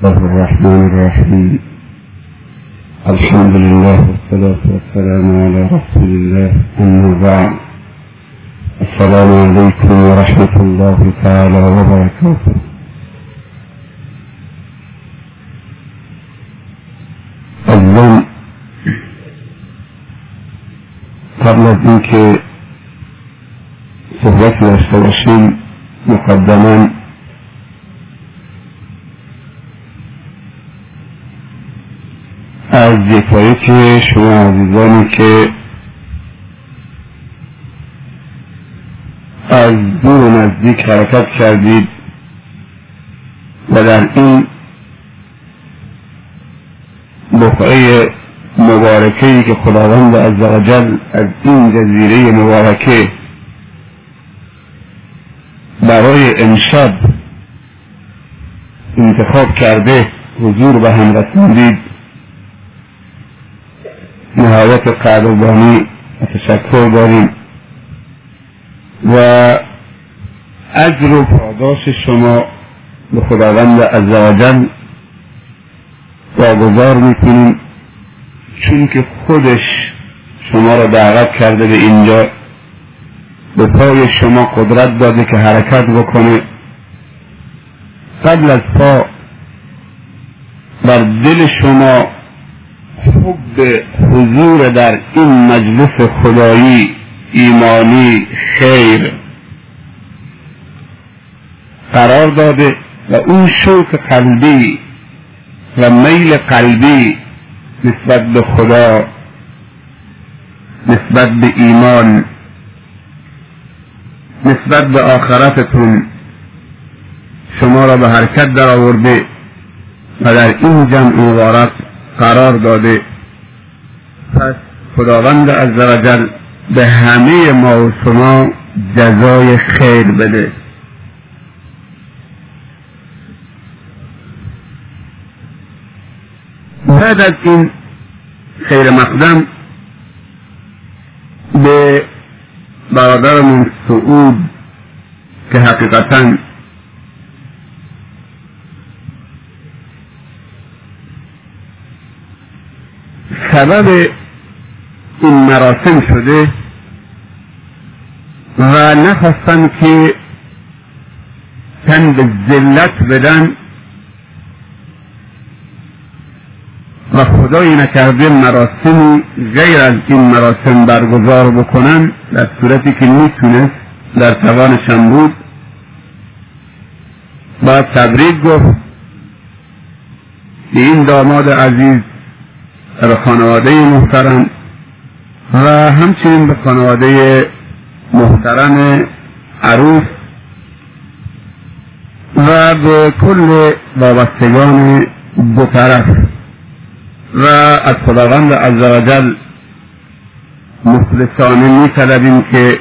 الله الرحمن الرحيم. الحمد لله والصلاة والسلام على رسول الله أما بعد. السلام عليكم ورحمة الله تعالى وبركاته. اول قبل از اینکه صحبت داشته از یکایی شما عزیزانی که از دور و نزدیک حرکت کردید و در این بقعه مبارکه که خداوند عزوجل از این جزیره مبارکه برای امشب انتخاب کرده حضور به هم رسوندید نهایت قدردانی و تشکر داریم. و اجر و پاداش شما به خداوند عزوجل واگذار می‌کنیم چون که خودش شما را دعوت کرده به اینجا به پای شما قدرت داده که حرکت بکنه. قبل از پا بر دل شما حب حضور در این مجلس خدایی ایمانی خیر. قرار داده و اون شوق قلبی و میل قلبی نسبت به خدا نسبت به ایمان نسبت به آخرتتون شما را به حرکت در آورده و در این جمع مبارک قرار داده. پس خداوند عزوجل به همه ما و شما جزای خیر بده. بعد از این خیر مقدم به برادرمون سعود که حقیقتا سبب این مراسم شده و نخواستن که تن به ذلت بدن و خدایی نکرده مراسمی غیر از این مراسم برگزار بکنن در صورتی که می‌تونست در توانشان بود. با تبریک گفت. به این داماد عزیز به خانواده محترم و همچنین به خانواده محترم عروس و به کل وابستگان دو طرف و از خداوند عزوجل مخلصانه می طلبیم که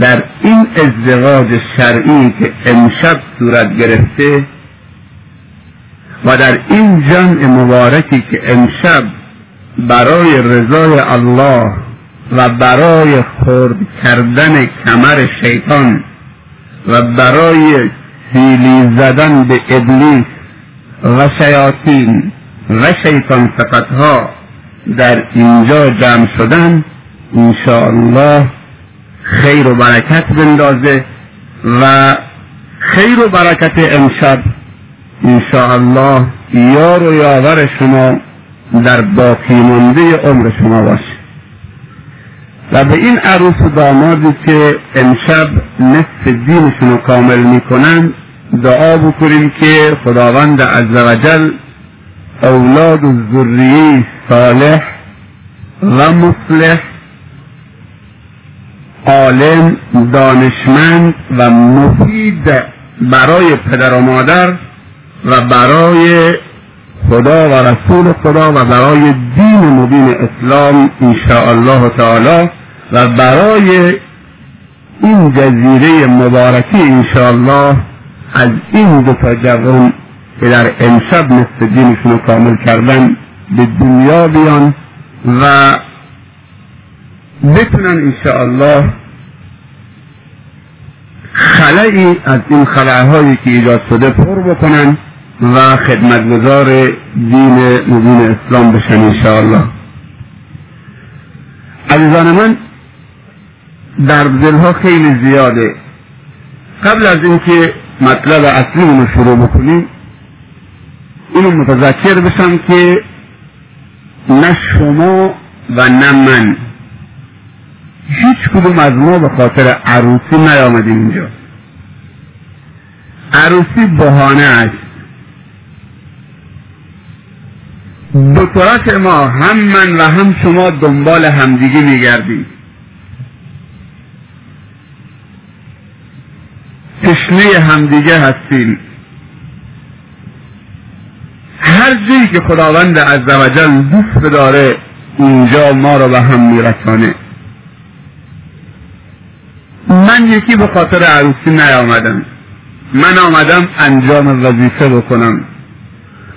در این ازدواج شرعی که امشب صورت گرفته و در این جمع مبارکی که امشب برای رضای الله و برای خرد کردن کمر شیطان و برای سیلی زدن به ابلیس و شیاطین و شیطان ها در اینجا جمع شدن انشاءالله خیر و برکت بندازه و خیر و برکت امشب انشاءالله یار و یاور شما در باقی مانده عمر شما باشه. و به این عروس و دامادی که امشب نصف دینشون رو کامل می‌کنن دعا بکنیم که خداوند عزوجل اولاد و ذریه صالح و مصلح عالم دانشمند و مفید برای پدر و مادر و برای خدا و رسول خدا و برای دین مبین اسلام الله تعالی و برای این جزیره مبارکی الله از این دو تا جوان که در امشب مثل دینشون کامل کردن به دنیا بیان و بتونن الله خلعی از این خلعهایی که ایجاد شده پر بکنن. و خدمتگزار دین مبین اسلام بشن انشاءالله. عزیزان من در دلها خیلی زیاده. قبل از اینکه مطلب اصلی رو شروع بکنیم اینو متذکر بشم که نه شما و نه من. هیچ کدوم از ما به خاطر عروسی نیامدیم اینجا. عروسی بهانه است. دو طرف ما هم من و هم شما دنبال همدیگه میگردیم. تشنه همدیگه هستیم. هر جایی که خداوند عزوجل دوست داره اینجا ما رو به هم میرسانه. من یکی به خاطر عروسی نیامدم. من آمدم انجام وظیفه بکنم.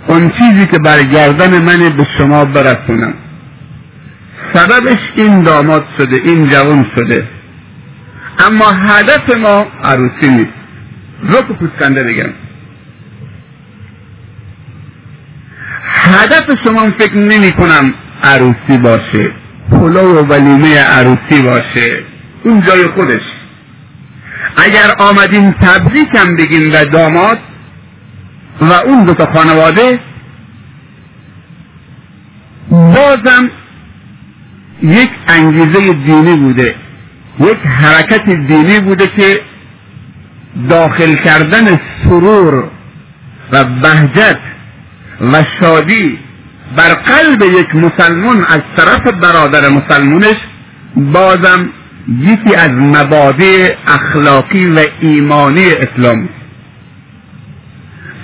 اون چیزی که برگردن من به شما برسونم. سببش این داماد شده این جوان شده. اما هدف ما عروسی نیست. رک پوسکنده بگم. هدف شما فکر نمی کنم عروسی باشه. پلو و ولیمه عروسی باشه. اون جای خودش. اگر آمدیم تبریکم بگیم و داماد و اون دو تا خانواده بازم یک انگیزه دینی بوده یک حرکت دینی بوده که داخل کردن سرور و بهجت و شادی بر قلب یک مسلمان از طرف برادر مسلمانش بازم یکی از مبادع اخلاقی و ایمانی اسلام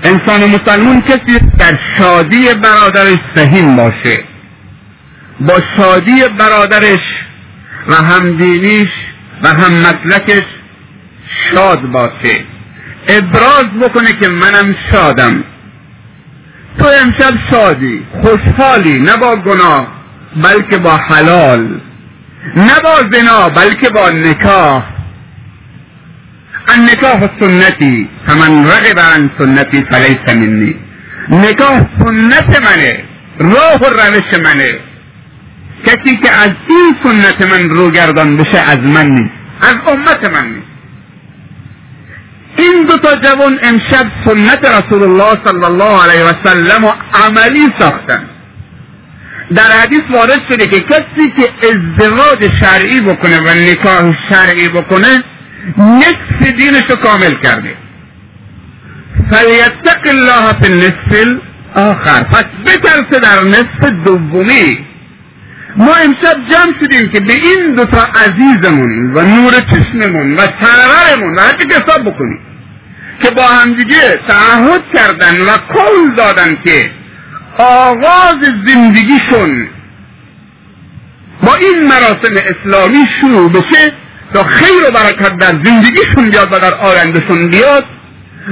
انسان مسلمان کسی در شادی برادرش سهیم باشه. با شادی برادرش و همدینیش و هم مسلکش شاد باشه. ابراز بکنه که منم شادم. تو امشب شادی خوشحالی نه با گناه بلکه با حلال. نه با زنا بلکه با نکاح. النکاح سنتی فمن رغب عن سنتی فلیس منی. نکاح سنت منه راه و روش منه. کسی که از این سنت من روگردان بشه از من نیست از امت من نیست. این دو تا جوان امشب سنت رسول الله صلی الله علیه و سلم و عملی ساختن. در حدیث وارد شده که کسی که ازدواج شرعی بکنه و نکاح شرعی بکنه نصف دینش رو کامل کرده فلیتق الله فی النصف آخر پس بترسه در نصف دومی. ما امشب جمع شدیم که به این دوتا عزیزمون و نور چشممون و سرورمون و حتی حساب بکنیم که با همدیگه تعهد کردن و قول دادن که آغاز زندگیشون با این مراسم اسلامی شروع بشه تا خیر و برکت در زندگیشون بیاد و در آیندهشون بیاد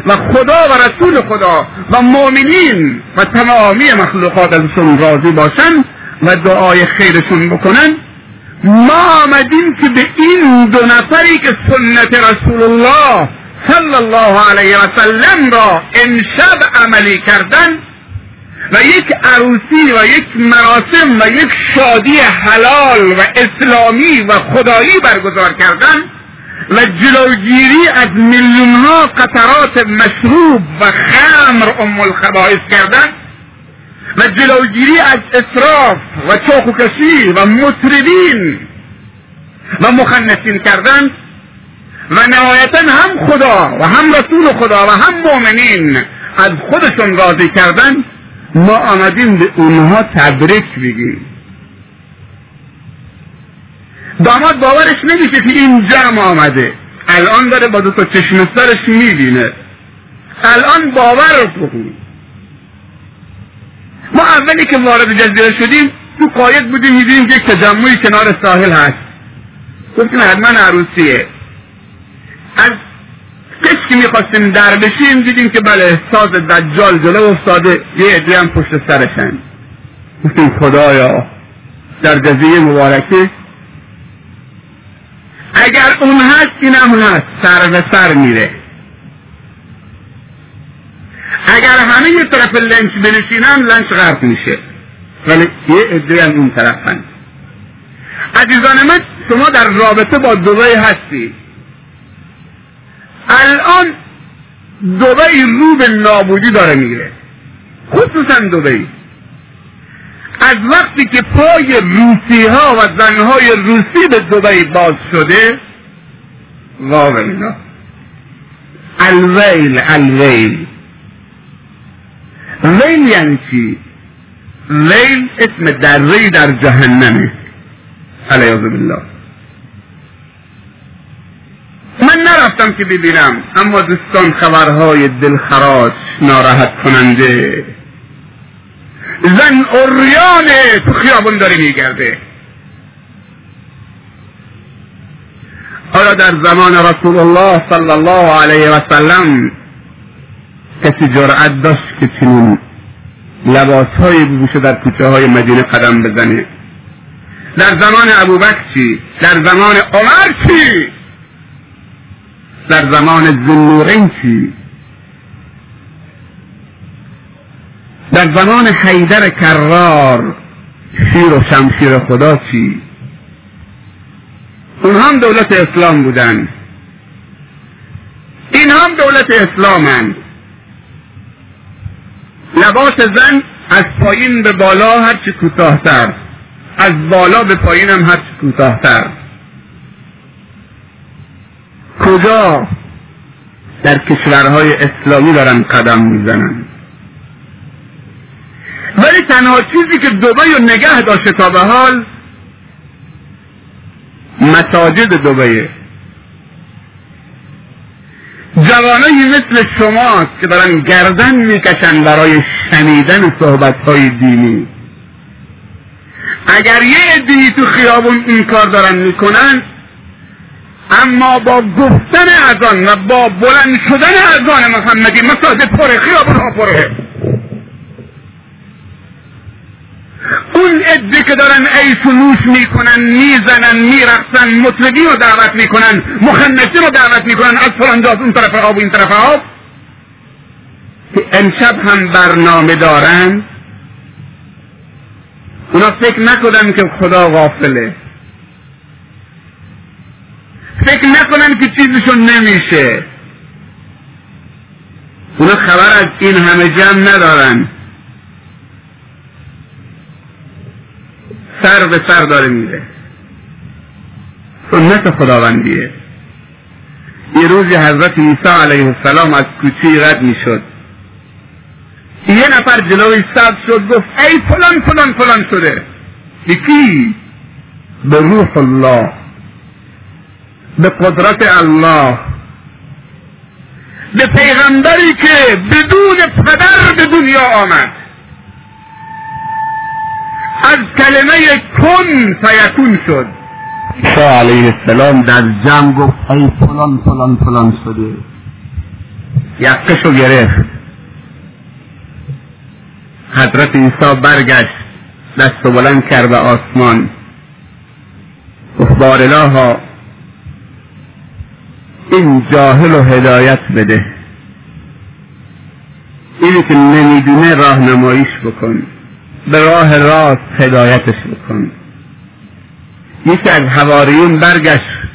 و خدا و رسول خدا و مؤمنین و تمامی مخلوقات ازشون راضی باشن و دعای خیرشون بکنن. ما آمدیم که به این دو نفری که سنت رسول الله صلی الله علیه و سلم را امشب عملی کردن و یک عروسی و یک مراسم و یک شادی حلال و اسلامی و خدایی برگزار کردن و جلوگیری از میلیون ها قطرات مشروب و خمر ام الخبائث کردن و جلوگیری از اسراف و چاخوکشی و مطربین و مخنثین کردن و نهایتا هم خدا و هم رسول خدا و هم مؤمنین از خودشون راضی کردن ما آمدیم به اونها تبریک بگیم. داماد باورش نمیشه که این جمع آمده. الان داره با دو تا چشم سرش می‌بینه. الان باور بکن ما اولی که وارد جزیره شدیم تو قایق بودیم می‌دیدیم یک تجمعی کنار ساحل هست. گفتیم حتما عروسیه. از که می‌خواستیم در بشیم دیدیم که بله ساز دجال جلو افتاده یه عده هم پشت سرشن. گفتیم خدایا در جزیره مبارکه. اگر اون هست این هم هست سر به سر میره. اگر همه یه طرف لنچ بنشینن لنچ غرق میشه. ولی یه عده هم اون طرفن. عزیزان من شما در رابطه با دوبی هستی. الان دوبی رو به نابودی داره میره. خصوصا دوبی از وقتی که پای روسی ها و زنهای روسی به دوبی باز شده واقعا الویل الویل. ویل یعنی چی؟ ویل اسم دره در جهنمه. علیه بالله. من نرفتم که ببینم اما دوستان خبرهای دلخراش ناراحت کننده. زن اوریانه تو خیابون داره میگرده. آیا در زمان رسول الله صلی الله علیه و سلم کسی جرأت داشت که چنین لباس های بپوشه در کوچه های مدینه قدم بزنه. در زمان ابوبکر چی؟ در زمان عمر چی؟ در زمان ذنورین چی؟ در زمان حیدر کرار شیر و شمشیر خدا چی؟ اون هم دولت اسلام بودن. این هم دولت اسلامن. لباس زن از پایین به بالا هرچی کوتاهتر. از بالا به پایین هم هرچی کوتاهتر. کجا در کشورهای اسلامی دارن قدم می‌زنن؟ ولی تنها چیزی که دوبی و نگه داشته تا به حال مساجد دوبیه جوانایی مثل شما که دارن گردن می‌کشن برای شنیدن صحبت های دینی. اگر یه عدی تو خیابون این کار دارن می‌کنن اما با گفتن اذان و با بلند شدن اذان محمدی مساجد پره خیابون ها پره اون عده که دارن عیش و نوش می‌کنن می‌زنن میرقصن مطلقی رو دعوت می‌کنن مخنثی رو دعوت می‌کنن از فلان جاز اون طرف آب این طرف آب. که امشب هم برنامه دارن. اونا فکر نکنن که خدا غافله. فکر نکنن که چیزشون نمیشه. اونا خبر از این همه جمع ندارن. سر به سر داره میره. سنت خداوندیه. یه روزی حضرت عیسی علیه السلام از کوچه رد می‌شد. یه نفر جلوی سب شد گفت ای فلان فلان فلان شده. یکی به روح الله. به قدرت الله. به پیغمبری که بدون پدر به دنیا آمد. از کلمه کن فیکون شد. شاه علیه السلام در جمع گفت ای فلان فلان فلان شده. یقشو گرفت. حضرت عیسی برگشت دست و بلند کرد به آسمان. گفت بارالها این جاهل و هدایت بده. اینی که نمی‌دونه راهنماییش بکن. به راه راست هدایتش بکن. یکی از حواریون برگشت.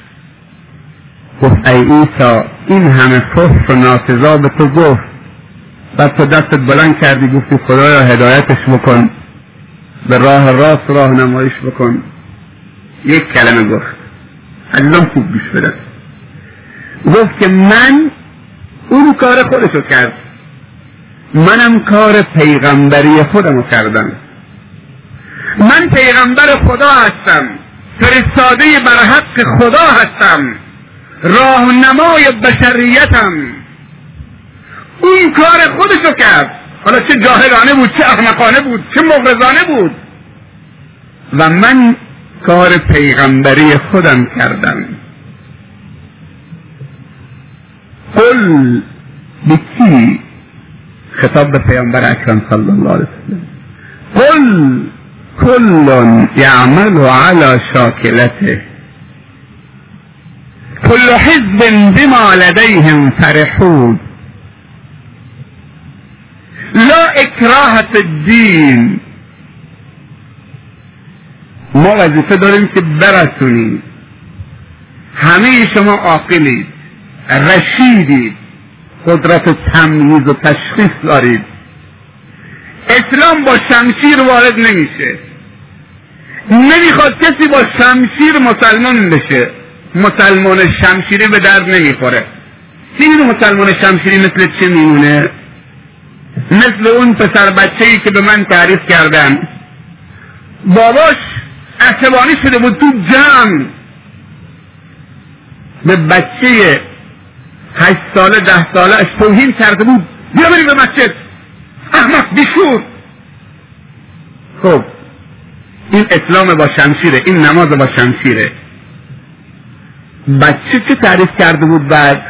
گفت ای عیسی این همه فحش و ناسزا به تو گفت. بعد تو دستت بلند کردی گفتی خدایا هدایتش بکن. به راه راست راهنماییش بکن. یک کلمه گفت. عزیزم خوب گوش بده گفت که من اون کار خودشو کرد منم کار پیغمبری خودمو کردم. من پیغمبر خدا هستم. فرستاده بر حق خدا هستم. راهنمای بشریتم. اون کار خودشو کرد. حالا چه جاهلانه بود چه احمقانه بود چه مغرضانه بود. و من کار پیغمبری خودم کردم. قل بکی خطاب به پیامبر اکرم صلی الله علیه وسلم. قل كل يعمل على شاكلته. كل حزب بما لديهم فرحون. لا اکراه الدین ما وظیفه داریم که برسونیم همه شما عاقلید رشیدید. قدرت تمییز و تشخیص دارید. اسلام با شمشیر وارد نمیشه. نمی‌خواد کسی با شمشیر مسلمان بشه. مسلمان شمشیری به درد نمی‌خوره. این مسلمان شمشیری مثل چه میمونه؟ مثل اون پسر بچه ای که به من تعریف کردن. باباش عصبانی شده بود تو جمع به بچه هشت ساله ده ساله اش توهین کرده بود. بیا بریم به مسجد. احمق بیشور. خب این اسلام با شمشیره این نماز با شمشیره. بچه چه تعریف کرده بود بعد؟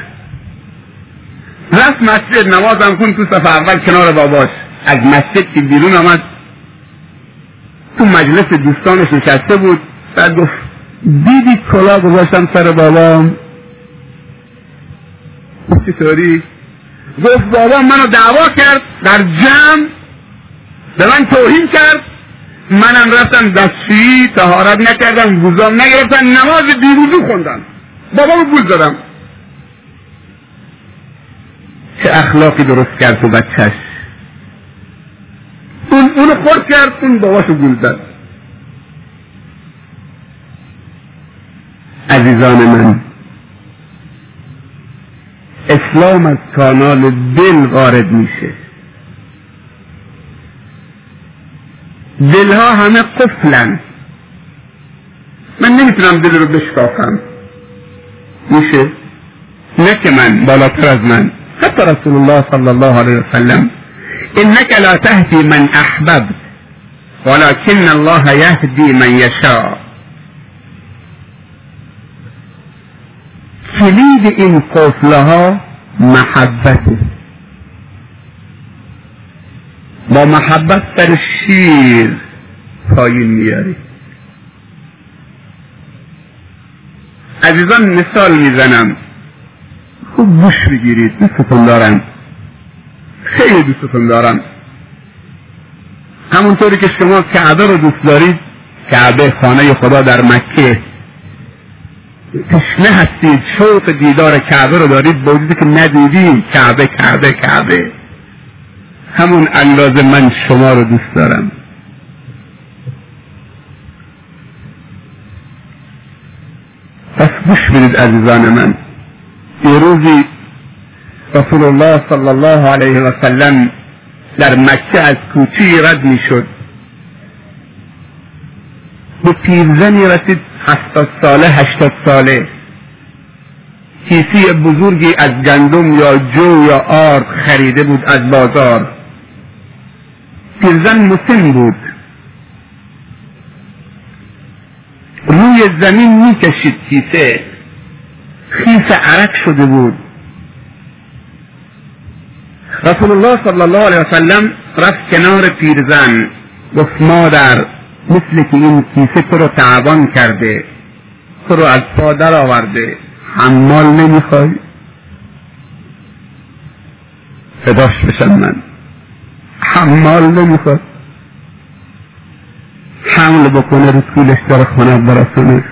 رفت مسجد نمازم کن تو صف اول کنار باباش. از مسجد که بیرون آمد تو مجلس دوستانش نشسته بود. بعد گفت دیدی کلا گذاشتم سر بابام؟ چطوری گفت بابا منو دعوا کرد در جمع به من توهین کرد. منم رفتم دستشویی تهارت نکردم گوزام نگرفتم نماز بیروزو خوندم. بابا رو گول دادم. چه اخلاقی درست کرد تو بچهش. اون اونو خورد کرد اون باباشو گول داد عزیزان من اسلام از کانال دل وارد میشه. دلها همه قفلن. من نمی‌تونم دل رو بشکافم. میشه؟ نه که من بالاتر از من. حتی رسول الله صلی الله علیه وسلم انك لا تهدی من احببت ولكن الله يهدي من يشاء کلید این قفله محبته با محبت در شیر پایین میاری. عزیزان مثال می‌زنم. خوب گوش بگیرید دوستتون دارم. خیلی دوستتون دارم. همونطوری که شما کعبه رو دوست دارید کعبه خانه خدا در مکه. تشنه هستید. شوق دیدار کعبه رو دارید. با که ندیدیم کعبه کعبه کعبه. همون اندازه من شما رو دوست دارم. پس گوش بدید عزیزان من. یه روزی رسول الله صلی الله علیه و سلم در مکه از کوچی رد می شد به پیرزنی رسید هفتاد ساله هشتاد ساله. کیسی بزرگی از گندم یا جو یا آرد خریده بود از بازار. پیرزن مسن بود. روی زمین می‌کشید کیسه. خیس عرق شده بود. رسول الله صلی الله علیه وسلم رفت کنار پیرزن. گفت مادر مثل که این کیسه تو رو تعبان کرده تو رو از پا در آورده حمال نمی‌خوای؟ فداش بشم من. حمال نمی‌خواد حمل بکنه رو طولش داره خونه برسونه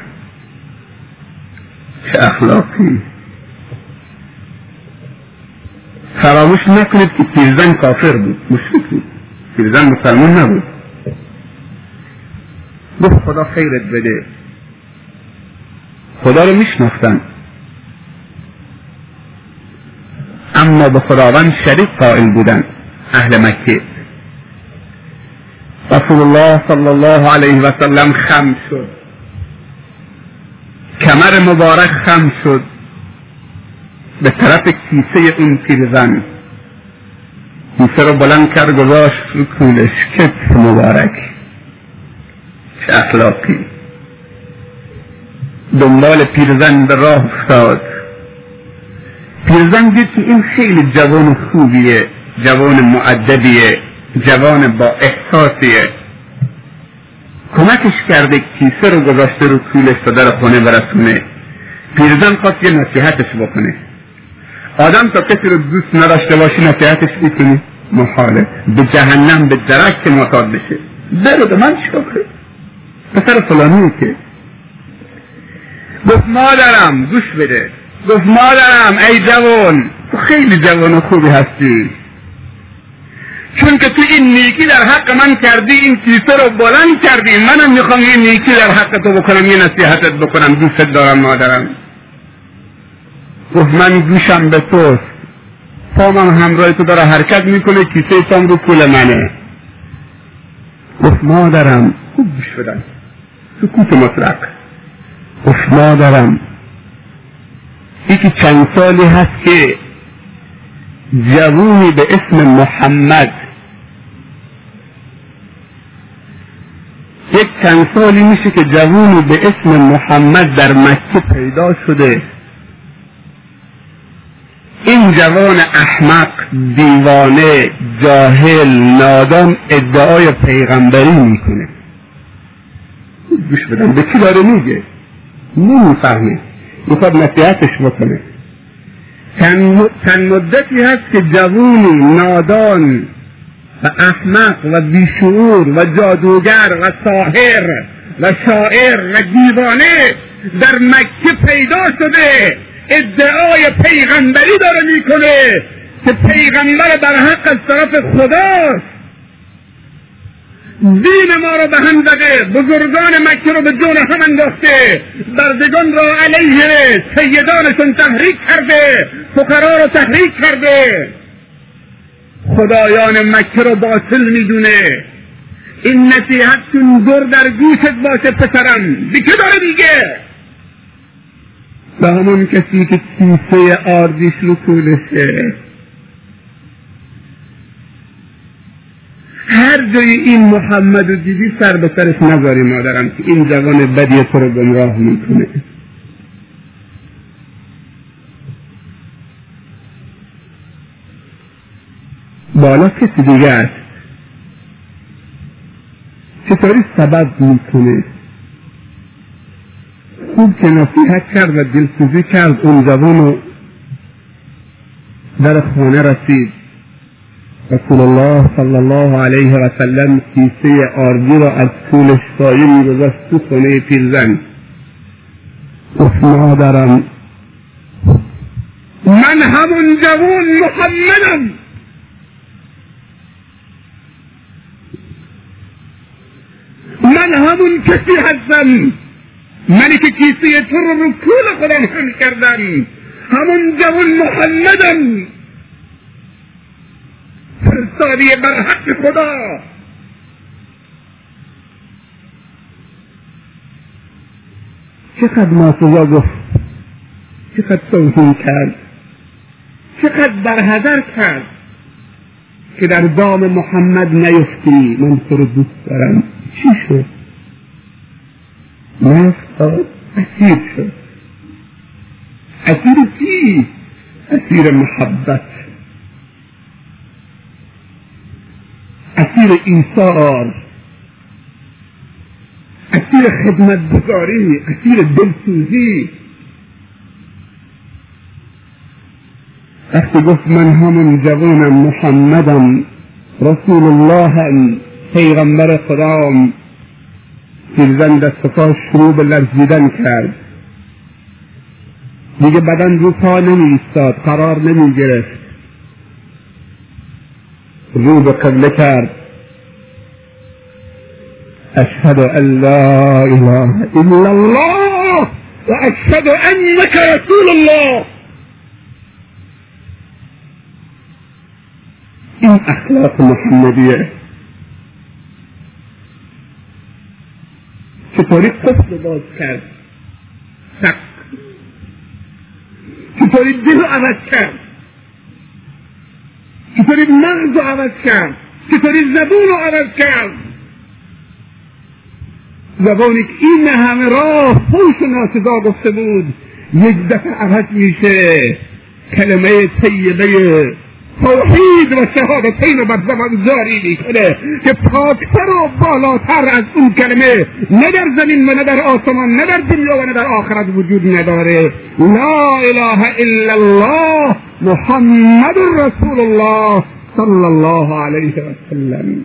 چه اخلاقی. فراموش نکنید که پیرزن کافر بود مشرک بود. پیرزن مسلمان نبود. گفت خدا خیرت بده. خدا رو میشناختن. اما به خداوند شریک قائل بودن اهل مکه. رسول الله صلی الله علیه و سلم خم شد. کمر مبارک خم شد. به طرف کیسه اون پیرزن کیسه رو بلند کرد گذاشت رو کولش. کتف مبارک. چه اخلاقی. دنبال پیرزن به راه افتاد. پیرزن دید که این خیلی جوان خوبیه جوان معدبیه جوان با احساسیه. کمکش کرده کیسه رو گذاشته رو طولش تا در خونه برسونه. پیرزن خواست یه نصیحتش بکنه. آدم تا کسی رو دوست نداشته باشی نصیحتش می‌کنی. محاله. به جهنم به درک معتاد بشه. بره من چیکار پسر فلانیه که گفت مادرم گوش بده. گفت مادرم ای جوان تو خیلی جوان و خوبی هستی. چون که تو این نیکی در حق من کردی این کیسه رو بلند کردی. منم می‌خوام این نیکی در حق تو بکنم یه نصیحتت بکنم. دوست دارم مادرم. گفت من گوشم به توست. پامم همراه تو داره حرکت می‌کنه کیسه تام رو پول منه. گفت مادرم خوب گوش بدن. سکوت مطلق. گفت مادرم یکی چند سالی هست که جوونی به اسم محمد. یک چند سالی میشه که جوونی به اسم محمد در مکه پیدا شده. این جوان احمق دیوانه جاهل نادان ادعای پیغمبری می‌کنه. گوش بدم. به کی داره میگه؟ نمی‌فهمه. می‌خواد نصیحتش بکنه. چند مدتی هست که جوونی نادان و احمق و بیشعور و جادوگر و ساحر و شاعر و دیوانه در مکه پیدا شده. ادعای پیغمبری داره می‌کنه که پیغمبر بر حق از طرف خداست دین ما رو به هم زده. بزرگان مکه رو به جون هم انداخته. بردگان را علیه سیدانشون تحریک کرده. فقرا رو تحریک کرده. خدایان مکه رو باطل می‌دونه. این نصیحت چون در گوشت باشه پسرم. دیگه داره میگه؟ به همون کسی که کیسه آردیش رو هر جای این محمد رو دیدی سر به سرش نذاری مادرم. که این جوان بدی تو رو گمراه می‌کنه. بالا کسی دیگه است چطوری سبب می‌کنه؟ خوب که نصیحت کرد و دلسوزی کرد. اون جوان در خانه رسید. رسول الله صلی الله علیه و سلم کیسه آردی را از طولش سایه میگذاشت تو خانه پیرزن گفت مادرم من همون جوان محمدم من همون کسی هستم منی که کیسه تو رو رو کول خودم هم کردم همون جوان محمدم فرستادی بر حق خدا. چقدر ناسزا گفت؟ چقدر توهین کرد؟ چقدر برهدر کرد؟ که در دام محمد نیفتی من تو رو دوست دارم. چی شد؟ نیفتاد اسیر شد. اسیر چی؟ اسیر محبت. اسیر ایثار اسیر خدمتگزاری اسیر دلسوزی. وقتی گفت من همون جوانم محمدم رسول اللهم پیغمبر خدام پیرزن دست پا شروع به لرزیدن کرد. دیگه بدن رو پا نمی ایستاد قرار نمی گرفت وجوب قبلتان أشهد أن لا إله إلا الله وأشهد أنك رسول الله. إن أخلاق محمدية. في طريق طفل باز کرد حق في طريق دل عوض کرد چطوری مغز رو عوض کرد؟ چطوری زبون رو عوض کرد؟ زبانی که این همه راه خوش و گفته بود یک دفعه عوض میشه. کلمه طیبه توحید و شهادتین بر زبان جاری می‌کنه که پاکتر و بالاتر از اون کلمه نه در زمین و نه در آسمان نه در دنیا و نه در آخرت وجود نداره. لا اله الا الله. محمد رسول الله صلی الله علیه و سلم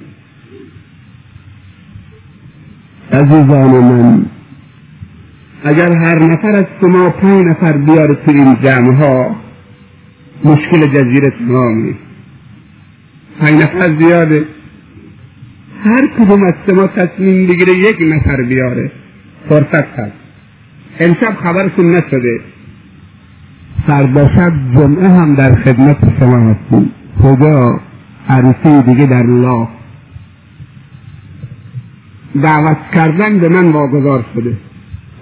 عزیزان من اگر هر نفر از شما پنج نفر بیاره تو این جمع ها مشکل جزیره تمامی پنج نفر زیاده. هر کدوم از شما تصمیم بگیره یک نفر بیاره. فرصت هست. امشب خبرتون نشده. فردا شب جمعه هم در خدمت شما هستیم. خدا عروسی دیگه در الله. دعوت کردن به من واگذار شده.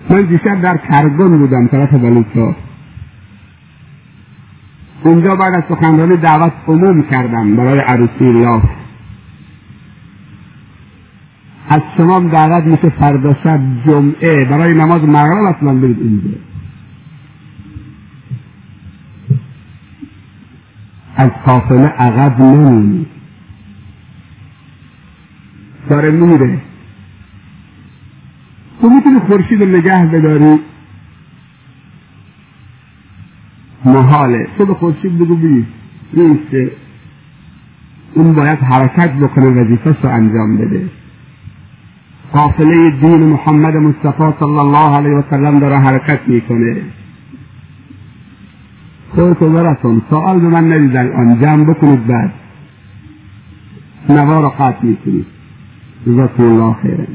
من دیشب در کرگون بودم طرف بلوچا اونجا بعد از سخنرانی دعوت عموم کردم برای عروسی الله. از شما دعوت میشه فردا شب جمعه. برای نماز مغرب اصلا برید اینجا. از قافله عقب نمونی. داره میره تو می‌تونی خورشید رو نگه بداری؟ محاله. تو به خورشید بگو بی نیسته اون باید حرکت بکنه وظیفه رو انجام بده. قافله دین محمد مصطفی صلی الله علیه و سلم داره حرکت می‌کنه. خودتو برسون سوال به من ندیدن آن جمع بکنید بعد. نوا رو قطع می‌کنید. جزاکم الله خیرا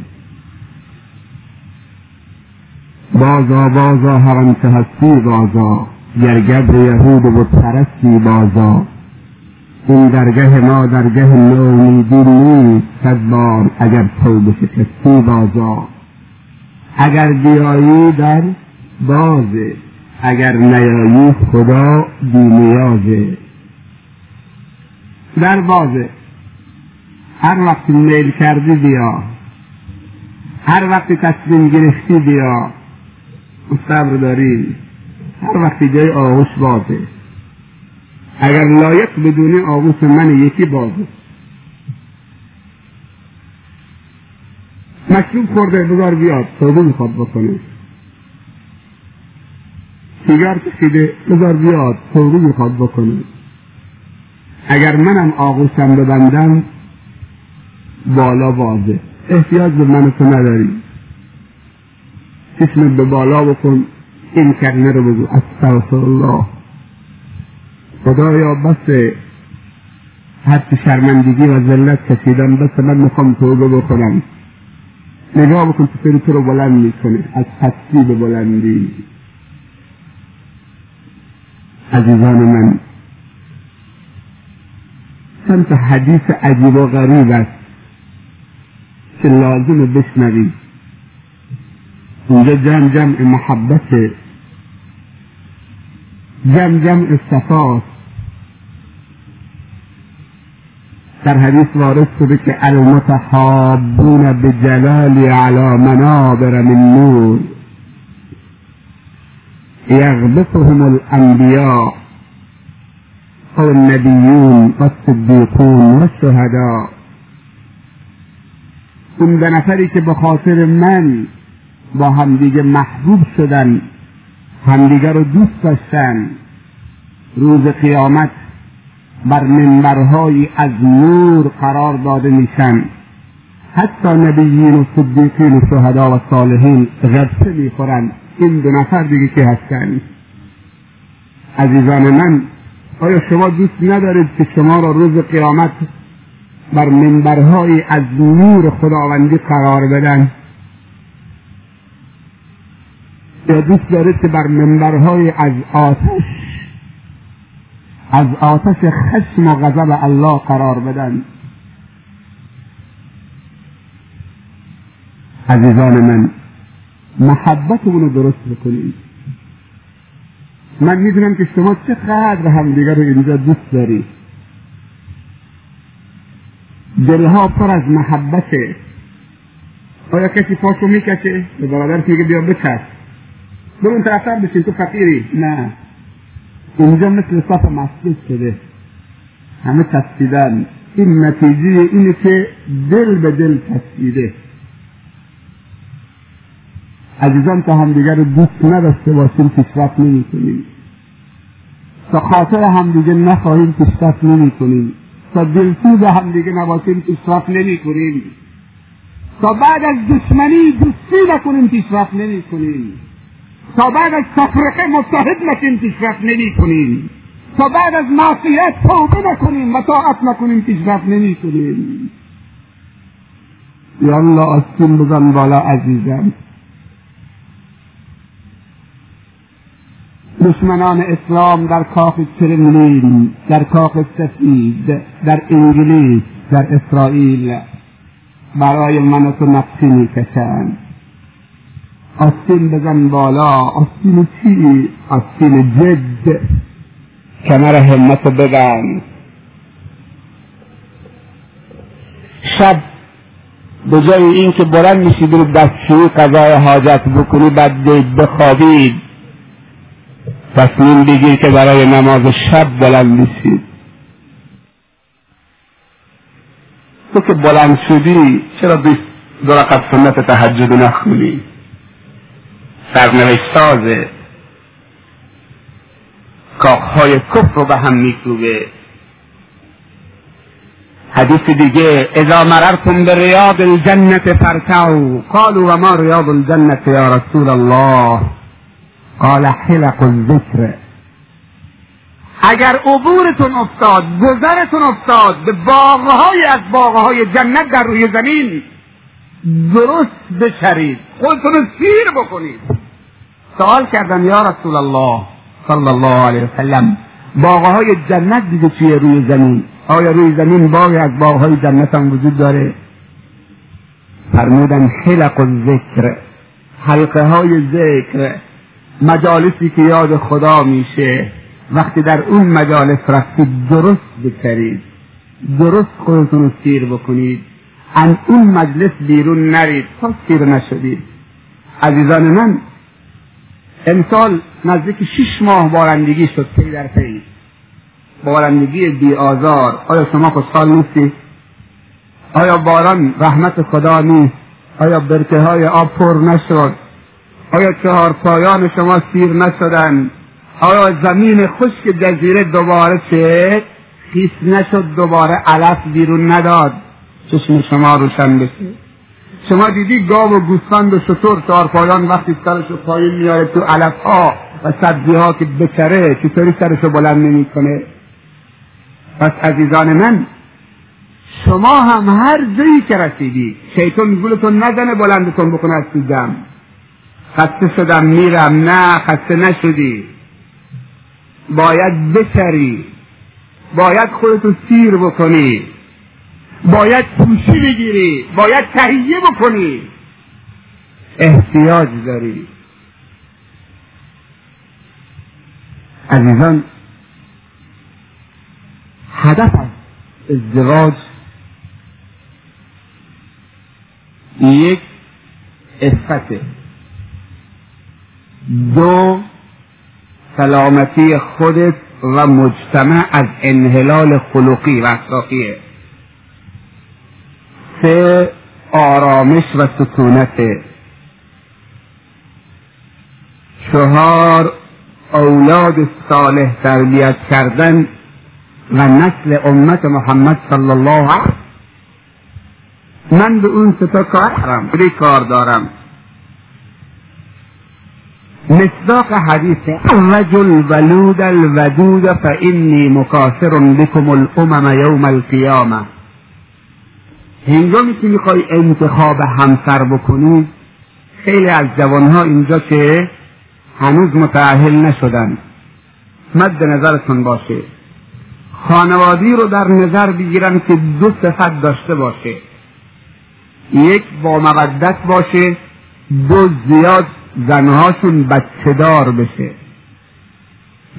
بازا بازا هر آنچه هستی بازا. گر یهود و پرستی بازا. این درگه ما درگه نومیدی نیست. صد بار اگر توبه شکستی بازا. اگر بیایی در بازه. اگر نیایی خدا بینیازه در بازه. هر وقت میل کردی بیا. هر وقت تصمیم گرفتی بیا. صبر داری. هر وقت جای آغوش بازه. اگر لایق بدونی آغوش من یکی بازه. مشروب خورده بذار بیاد. توبه می‌خواد بکنه. سیگار کشیده بذار بیاد توبه می‌خواد بکنه اگر منم آغوشم ببندم بالا بازه. احتیاج به من تو نداری چشم به بالا بکن این کلمه رو بگو. الله خدایا بس هر شرمندگی و ذلت کشیدم بس من می‌خوام توبه بکنم. نگاه بکن چطوری تو رو بلند می‌کنه. از پستی به بلندی. عزیزان من؟ چند حدیث عجیب و غریب است. که لازم بشنوید اینجا جمع جمع محبت. جمع جمع صفاست در حدیث وارد شده که المتحابون بجلالی علی منابر من نور. یغبطهم الانبیاء او النبیون و الصدیقون و الشهداء اون دو نفری که به خاطر من با همدیگه محبوب شدن همدیگه رو دوست داشتن روز قیامت بر منبرهایی از نور قرار داده میشن. حتی نبیین و صدیقین و شهدا و صالحین غرسه می‌خورن. این دو نفر دیگه که هستن. عزیزان من آیا شما دوست ندارید که شما را روز قیامت بر منبرهایی از نور خداوندی قرار بدن؟ یا دوست دارید که بر منبرهای از آتش از آتش خشم و غضب الله قرار بدن؟ عزیزان من محبت رو درست بکنید من می‌دونم که شما چقدر همدیگر رو اینجا دوست دارید. دلها پر از محبته آیا کسی پاشو می‌کشه؟ به برادرش میگه بیا بچست برون طرفتر بشین تو فقیری. نه. اینجا مثل صف مسجد شده. همه تسبیدن این نتیجه اینه که دل به دل تسبیده عزیزان تا همدیگر رو دوست نداشته باشیم پیشرفت نمی کنیم تا خاطر همدیگه نخواهیم پیشرفت نمی کنیم تا دلسوز هم دیگه نباشیم پیشرفت نمی کنیم تا بعد از دشمنی دوستی نکنیم پیشرفت نمی کنیم تا بعد از تفرقه متحد نشیم پیشرفت نمی کنیم تا بعد از معصیت توبه نکنیم و طاعت نکنیم پیشرفت نمی کنیم یا الله آستین بزن بالا عزیزم. دشمنان اسلام در کاخ کرملین در کاخ سفید در انگلیس در اسرائیل. برای من تو نقشی می‌کشند آستین بزن بالا. آستین چی؟ آستین جد. کمر همت ببند. شب به جای این که بلند میشید رو دستشوی قضای حاجت بکنی بعد بخوابید. تصمیم بگیر که برای نماز شب بلند میشید تو که بلند شدی چرا دو رقب سنت تهجد نخونی؟ سرنوشت سازه. کاخهای کفر رو به هم میکوبه. حدیث دیگه اذا مررتم به ریاض الجنت فرتعوا قالوا وما ریاض الجنت یا رسول الله؟ قال حلق الذکر. اگر عبورتون افتاد گذرتون افتاد به باغهای از باغهای جنت در روی زمین درست بشرید خودتون سیر بکنید. سوال کردن یا رسول الله صلی الله علیه وسلم باغهای جنت دیگه چیه روی زمین آیا روی زمین باغی از باغهای جنت هم وجود داره؟ فرمودن خلق الذکر. حلقه های ذکر. مجالسی که یاد خدا میشه وقتی در اون مجالس رفتید درست بکرید درست خودتون رو سیر بکنید از اون مجلس بیرون نرید تا سیر نشدید عزیزان من امسال نزدیک شش ماه بارندگی شد پی در پی بارندگی بی آزار آیا شما خوشحال نیستی؟ آیا باران رحمت خدا نیست؟ آیا برکه های آب پر نشد؟ آیا چهار پایان شما سیر نشدن؟ آیا زمین خشک جزیره دوباره چه؟ خیس نشد دوباره علف بیرون نداد چشم شما روشن بشه شما دیدی گاو و گوسفند و شطور چهار پایان وقتی سرشو پایین میاره تو علف ها و سبزی ها که بکره چطوری سرشو بلند نمی‌کنه پس عزیزان من شما هم هر جایی که رسیدی شیطان گولتون نزنه بلندتون بکنه از تو خسته شدم میرم. نه خسته نشدی. باید بچری باید خودتو سیر بکنی. باید پوشی بگیری. باید تهیه بکنی. احتیاج داری. عزیزان هدف از ازدواج یک افته دو سلامتی خودت و مجتمع از انحلال خلقی و اخلاقیه. سه آرامش و سکونت. چهار اولاد صالح تربیت کردن و نسل امت محمد صلی الله علیه من به اون ستا کارم کار دارم. مصداق حدیث الرجل ولود الودود فإني مکاثر بكم الامم یوم القیامه هنگامی که می‌خوای انتخاب همسر بکنی خیلی از جوانها اینجا که هنوز متعهل نشدن. مد نظرتون باشه. خانوادی رو در نظر بگیرن که دو صفت داشته باشه. یک با مودت باشه دو زیاد زنهاشون بچه دار بشه.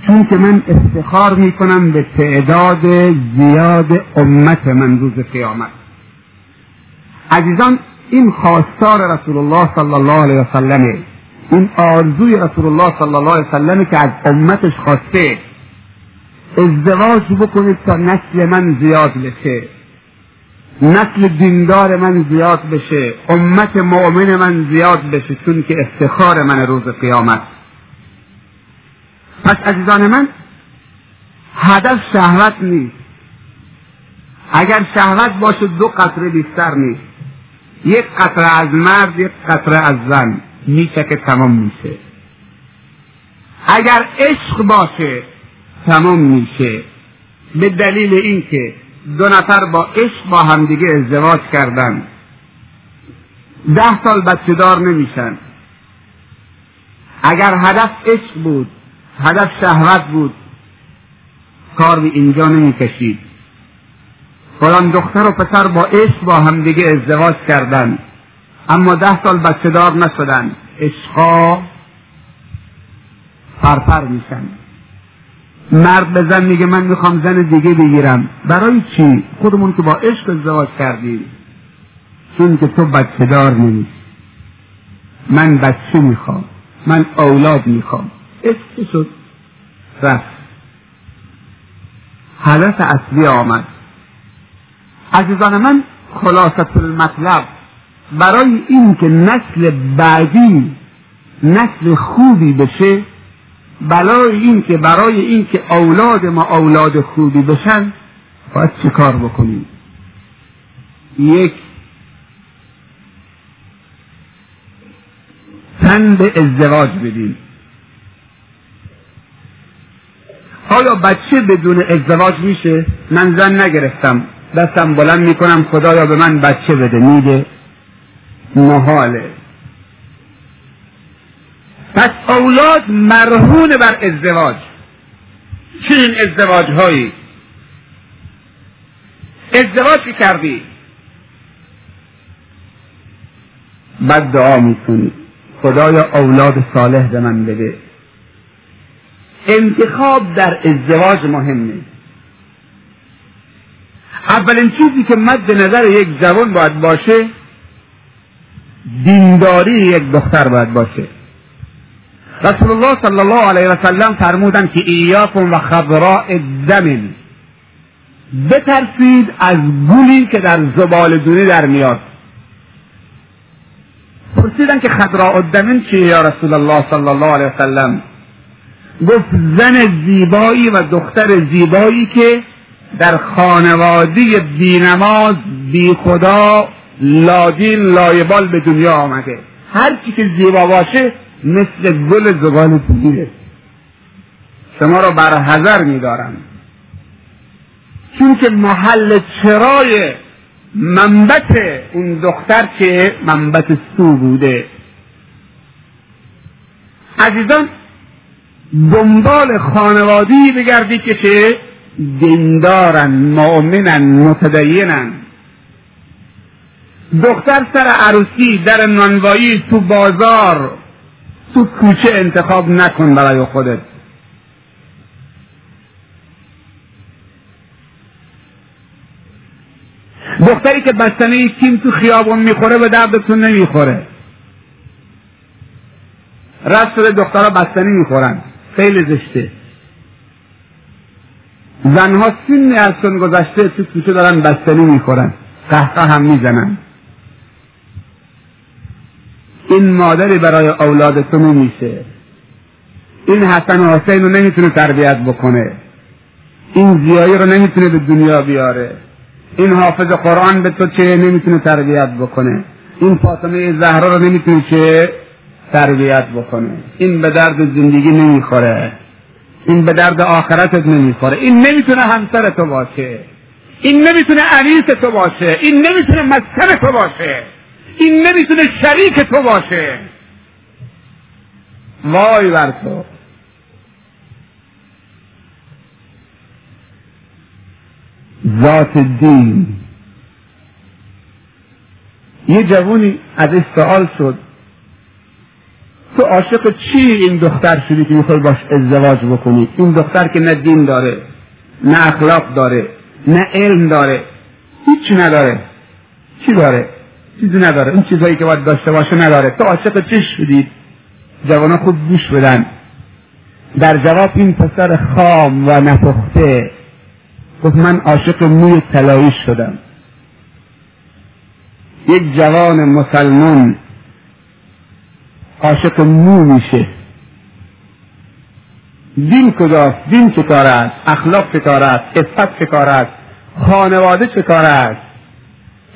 چون که من افتخار می‌کنم به تعداد زیاد امت من روز قیامت. عزیزان این خواستار رسول الله صلی الله علیه وسلمه این آرزوی رسول الله صلی الله علیه وسلمه که از امتش خواسته ازدواج بکنید تا نسل من زیاد بشه. نسل دیندار من زیاد بشه امت مؤمن من زیاد بشه چون که افتخار من روز قیامت. پس عزیزان من هدف شهوت نیست. اگر شهوت باشه دو قطره بیشتر نیست. یک قطره از مرد یک قطره از زن. میچکه تمام میشه. اگر عشق باشه تمام میشه. به دلیل اینکه دو نفر با عشق با همدیگه ازدواج کردن. ده سال بچه دار نمیشن. اگر هدف عشق بود هدف شهوت بود کار به اینجا نمی‌کشید. فلان دختر و پسر با عشق با همدیگه ازدواج کردن. اما ده سال بچه دار نشدن. عشقا فرفر میشن. مرد به زن میگه من می‌خوام زن دیگه بگیرم. برای چی؟ خودمون که با عشق ازدواج کردیم. چون که تو بچه دار نیست من بچه می‌خوام. من اولاد می‌خوام. عشق شد؟ رفت. حالت اصلی آمد. عزیزان من خلاصت المطلب. برای اینکه نسل بعدی نسل خوبی بشه بلای این که برای اینکه اولاد ما اولاد خوبی بشن باید چه کار بکنیم؟ یک تن به ازدواج بدیم. آیا بچه بدون ازدواج میشه؟ من زن نگرفتم. دستم بلند می‌کنم خدایا به من بچه بده. میده. محاله پس اولاد مرهون بر ازدواج. چه این ازدواج هایی ازدواج که کردی؟ بعد دعا می‌کنی. خدایا اولاد صالح به من بده. انتخاب در ازدواج مهمه. اولین چیزی که مد نظر یک جوان باید باشه دینداری یک دختر باید باشه. رسول الله صلی الله علیه و سلم فرمودن که ایاکم و خضراء دم بترسید از گلی که در زبال دونی در میاد. پرسیدن که خضراء الدمن چیه یا رسول الله صلی الله علیه و سلم گفت زن زیبایی و دختر زیبایی که در خانواده بینماز بی خدا لادین لایبال به دنیا آمده. هر کی که زیبا باشه مثل گل زبان دیگه شما را بر حذر میدارم. چون که محل چرای منبت اون دختر که منبت سو بوده. عزیزان دنبال خانوادی بگردی که چه؟ دیندارن مؤمنن متدینن. دختر سر عروسی در نانوایی تو بازار تو کوچه انتخاب نکن برای خودت. دختری که بستنه کیم تو خیابون می‌خوره به دردتون نمی‌خوره. رست شده دخترها بستنی می‌خورن. خیلی زشته. زنها سن از گذشته تو کوچه دارن بستنی می‌خورن. قهقه هم می‌زنن. این مادری برای اولاد تو نمیشه. این حسن و حسین رو نمی‌تونه تربیت بکنه. این زیایی رو نمی‌تونه به دنیا بیاره. این حافظ قرآن به تو چه نمی‌تونه تربیت بکنه. این فاطمه زهرا رو نمی‌تونه چه تربیت بکنه. این به درد زندگی نمی‌خوره. این به درد آخرتت نمی‌خوره. این نمی‌تونه همسر تو باشه. این نمی‌تونه انیس تو باشه. این نمی‌تونه مسکن تو باشه. این نمی‌تونه شریک تو باشه. وای بر تو. ذات دین. یه جوونی از سوال شد. تو عاشق چی این دختر شدی که می‌خوای باش ازدواج بکنی؟ این دختر که نه دین داره نه اخلاق داره نه علم داره. هیچی نداره. چی داره؟ چیزی نداره. این چیزهایی که باید داشته باشه نداره. تو عاشق چی شدید جوانا خوب گوش بدن. در جواب این پسر خام و نپخته گفت من عاشق موی طلایی شدم. یک جوان مسلمان عاشق مو میشه. دین کجاست؟ دین چه کار است؟ اخلاق چه کار است؟ عفت چه کار است؟ خانواده چه کار است؟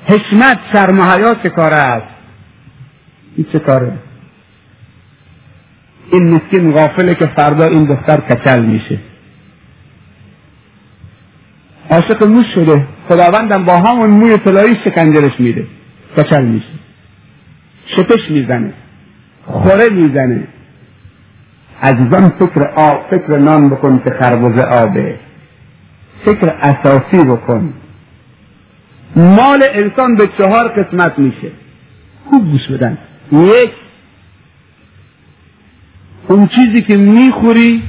حشمت شرم چه کار است. این چه کاره؟ این مسکین غافله که فردا این دختر کچل میشه. عاشق موش شده. خداوندم با همون موی طلایی شکنجرش میده. کچل میشه. شپش می‌زنه. خوره می‌زنه. عزیزان فکر آب فکر نان بکن که خربزه آبه. فکر اساسی بکن. مال انسان به چهار قسمت میشه. خوب گوش بدن. یک اون چیزی که می‌خوری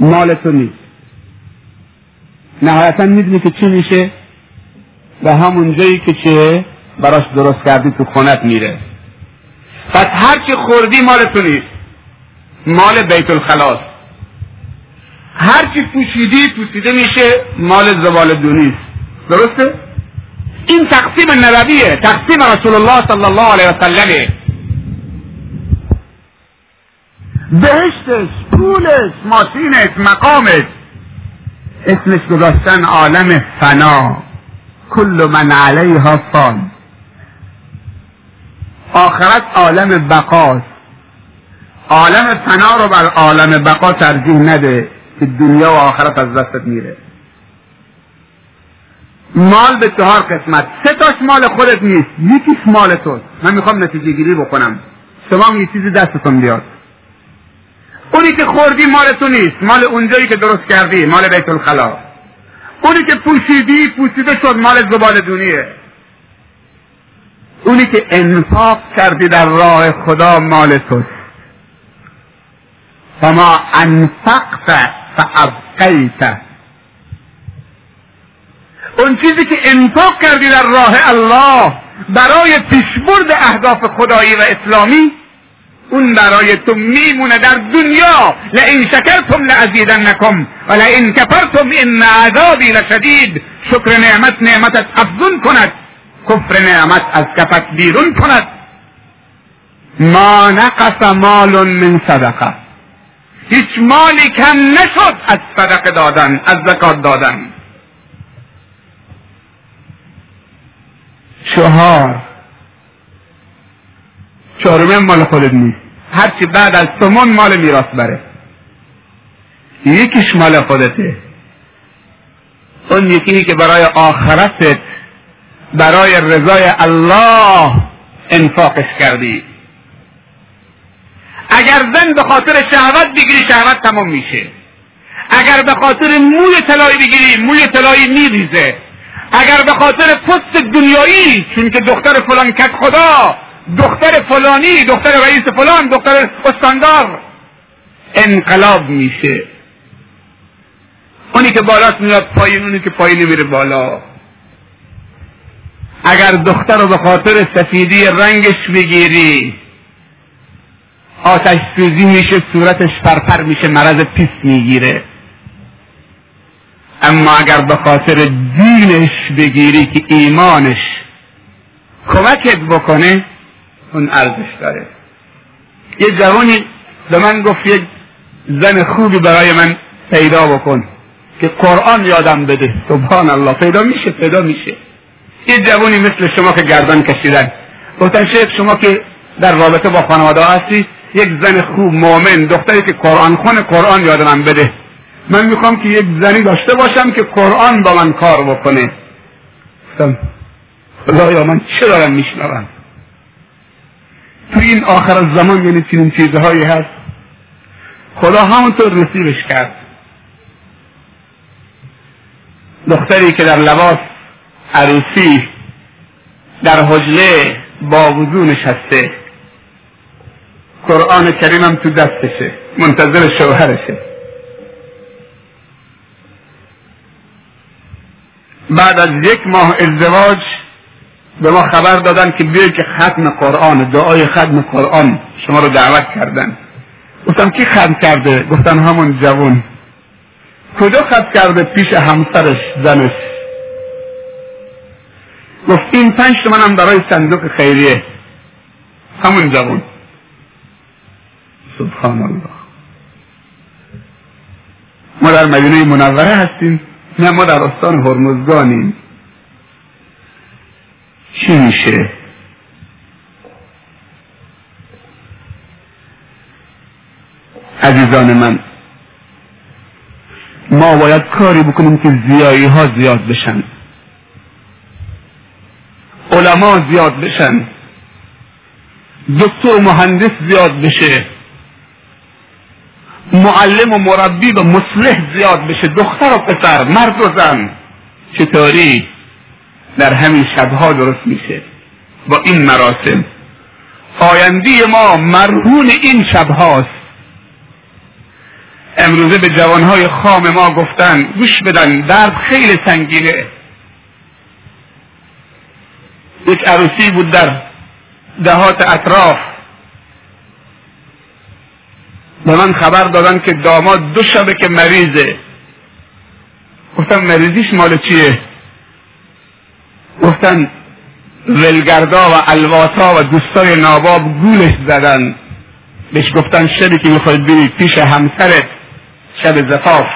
مال تو نیست. نهایتا می‌دونی که چی میشه و همون جایی که چه براش درست کردی تو خونت میره. پس هر چی خوردی مال تو نیست. مال بیت الخلاص. هر چی پوشیدی پوشیده میشه مال زبال دونیست. درسته؟ این تقسیم نبویه تقسیم رسول الله صلی الله علیه وسلمه بهشتش پولش ماشینش مقامش. اسمش گذاشتن عالم فنا. کل من علیها فان. آخرت عالم بقاست عالم فنا رو بر عالم بقا ترجیح نده که دنیا و آخرت از دستت میره. مال به چهار قسمت. سه تاش مال خودت نیست. یکیش مال توست. من می‌خوام نتیجه گیری بکنم. شما یه چیزی دستتون بیاد. اونی که خوردی مال تو نیست. مال اونجایی که درست کردی مال بیت الخلا اونی که پوشیدی پوشیده شد مال زبال دونیه. اونی که انفاق کردی در راه خدا مال توست. فما انفقت فابقیت. اون چیزی که انفاق کردی در راه الله برای پیشبرد اهداف خدایی و اسلامی اون برای تو میمونه در دنیا. لئن شکرتم لازیدنکم و لئن کفرتم ان عذابی لشدید. شکر نعمت نعمتت افزون کند. کفر نعمت از کفت بیرون کند. ما نقص مال من صدقه. هیچ مالی کم نشد از صدقه دادن از زکات دادن. چهار چهارم مال خودت نیست هرچی بعد از سمون مال میراث بره. یکیش مال خودته. اون یکی که برای آخرتت برای رضای الله انفاقش کردی. اگر زن به خاطر شهوت بگیری شهوت تمام میشه. اگر به خاطر موی طلایی بگیری موی طلایی میریزه. اگر به خاطر پست دنیایی چون که دختر فلان کت خدا دختر فلانی دختر رئیس فلان دختر استاندار انقلاب میشه. اونی که بالاست میاد پایین اونی که پایین میره بالا. اگر دختر رو به خاطر سفیدی رنگش بگیری آتش سوزی میشه صورتش پرپر میشه مرض پیس می‌گیره. اما اگر به خاطر دینش بگیری که ایمانش کمکت بکنه اون ارزش داره. یه جوانی به من گفت یک زن خوبی برای من پیدا بکن که قرآن یادم بده. سبحان الله پیدا میشه پیدا میشه. یه جوانی مثل شما که گردن کشیدن. گفتن شیخ شما که در رابطه با خانواده هستی یک زن خوب مؤمن دختری که قرآن خونه قرآن یاد من بده. من می‌خوام که یک زنی داشته باشم که قرآن با من کار بکنه. گفتم خدایا من چه دارم میشنوم؟ تو این آخر زمان یعنی چنین چیزهایی هست. خدا همونطور نصیبش کرد. دختری که در لباس عروسی در حجله با وضو نشسته. قرآن کریم هم تو دستشه منتظر شوهرشه. بعد از یک ماه ازدواج به ما خبر دادن که بیای که ختم قرآن دعای ختم قرآن شما رو دعوت کردن. گفتم کی ختم کرده؟ گفتن همون جوان کجا ختم کرده پیش همسرش زنش؟ گفت این پنج تومن هم برای صندوق خیریه. همون جوان سبحان الله. ما در مدینه منوره هستیم. نه ما در آستان هرمزگانیم. چی میشه؟ عزیزان من ما باید کاری بکنیم که زیایی ها زیاد بشن. علما زیاد بشن. دکتر مهندس زیاد بشه. معلم و مربی و مصلح زیاد بشه. دختر و پسر مرد و زن. چطوری؟ در همین شبها درست میشه. با این مراسم. آیندی ما مرهون این شبهاست. امروزه به جوانهای خام ما گفتن گوش بدن درد خیلی سنگینه. یک عروسی بود در دهات اطراف. به من خبر دادن که داماد دو شبه که مریضه. گفتم مریضیش مال چیه؟ گفتن ولگردا و الواسا و دوستای ناباب گولش زدن. بهش گفتن شبی که می‌خواید برید پیش همسرت شب زفاف.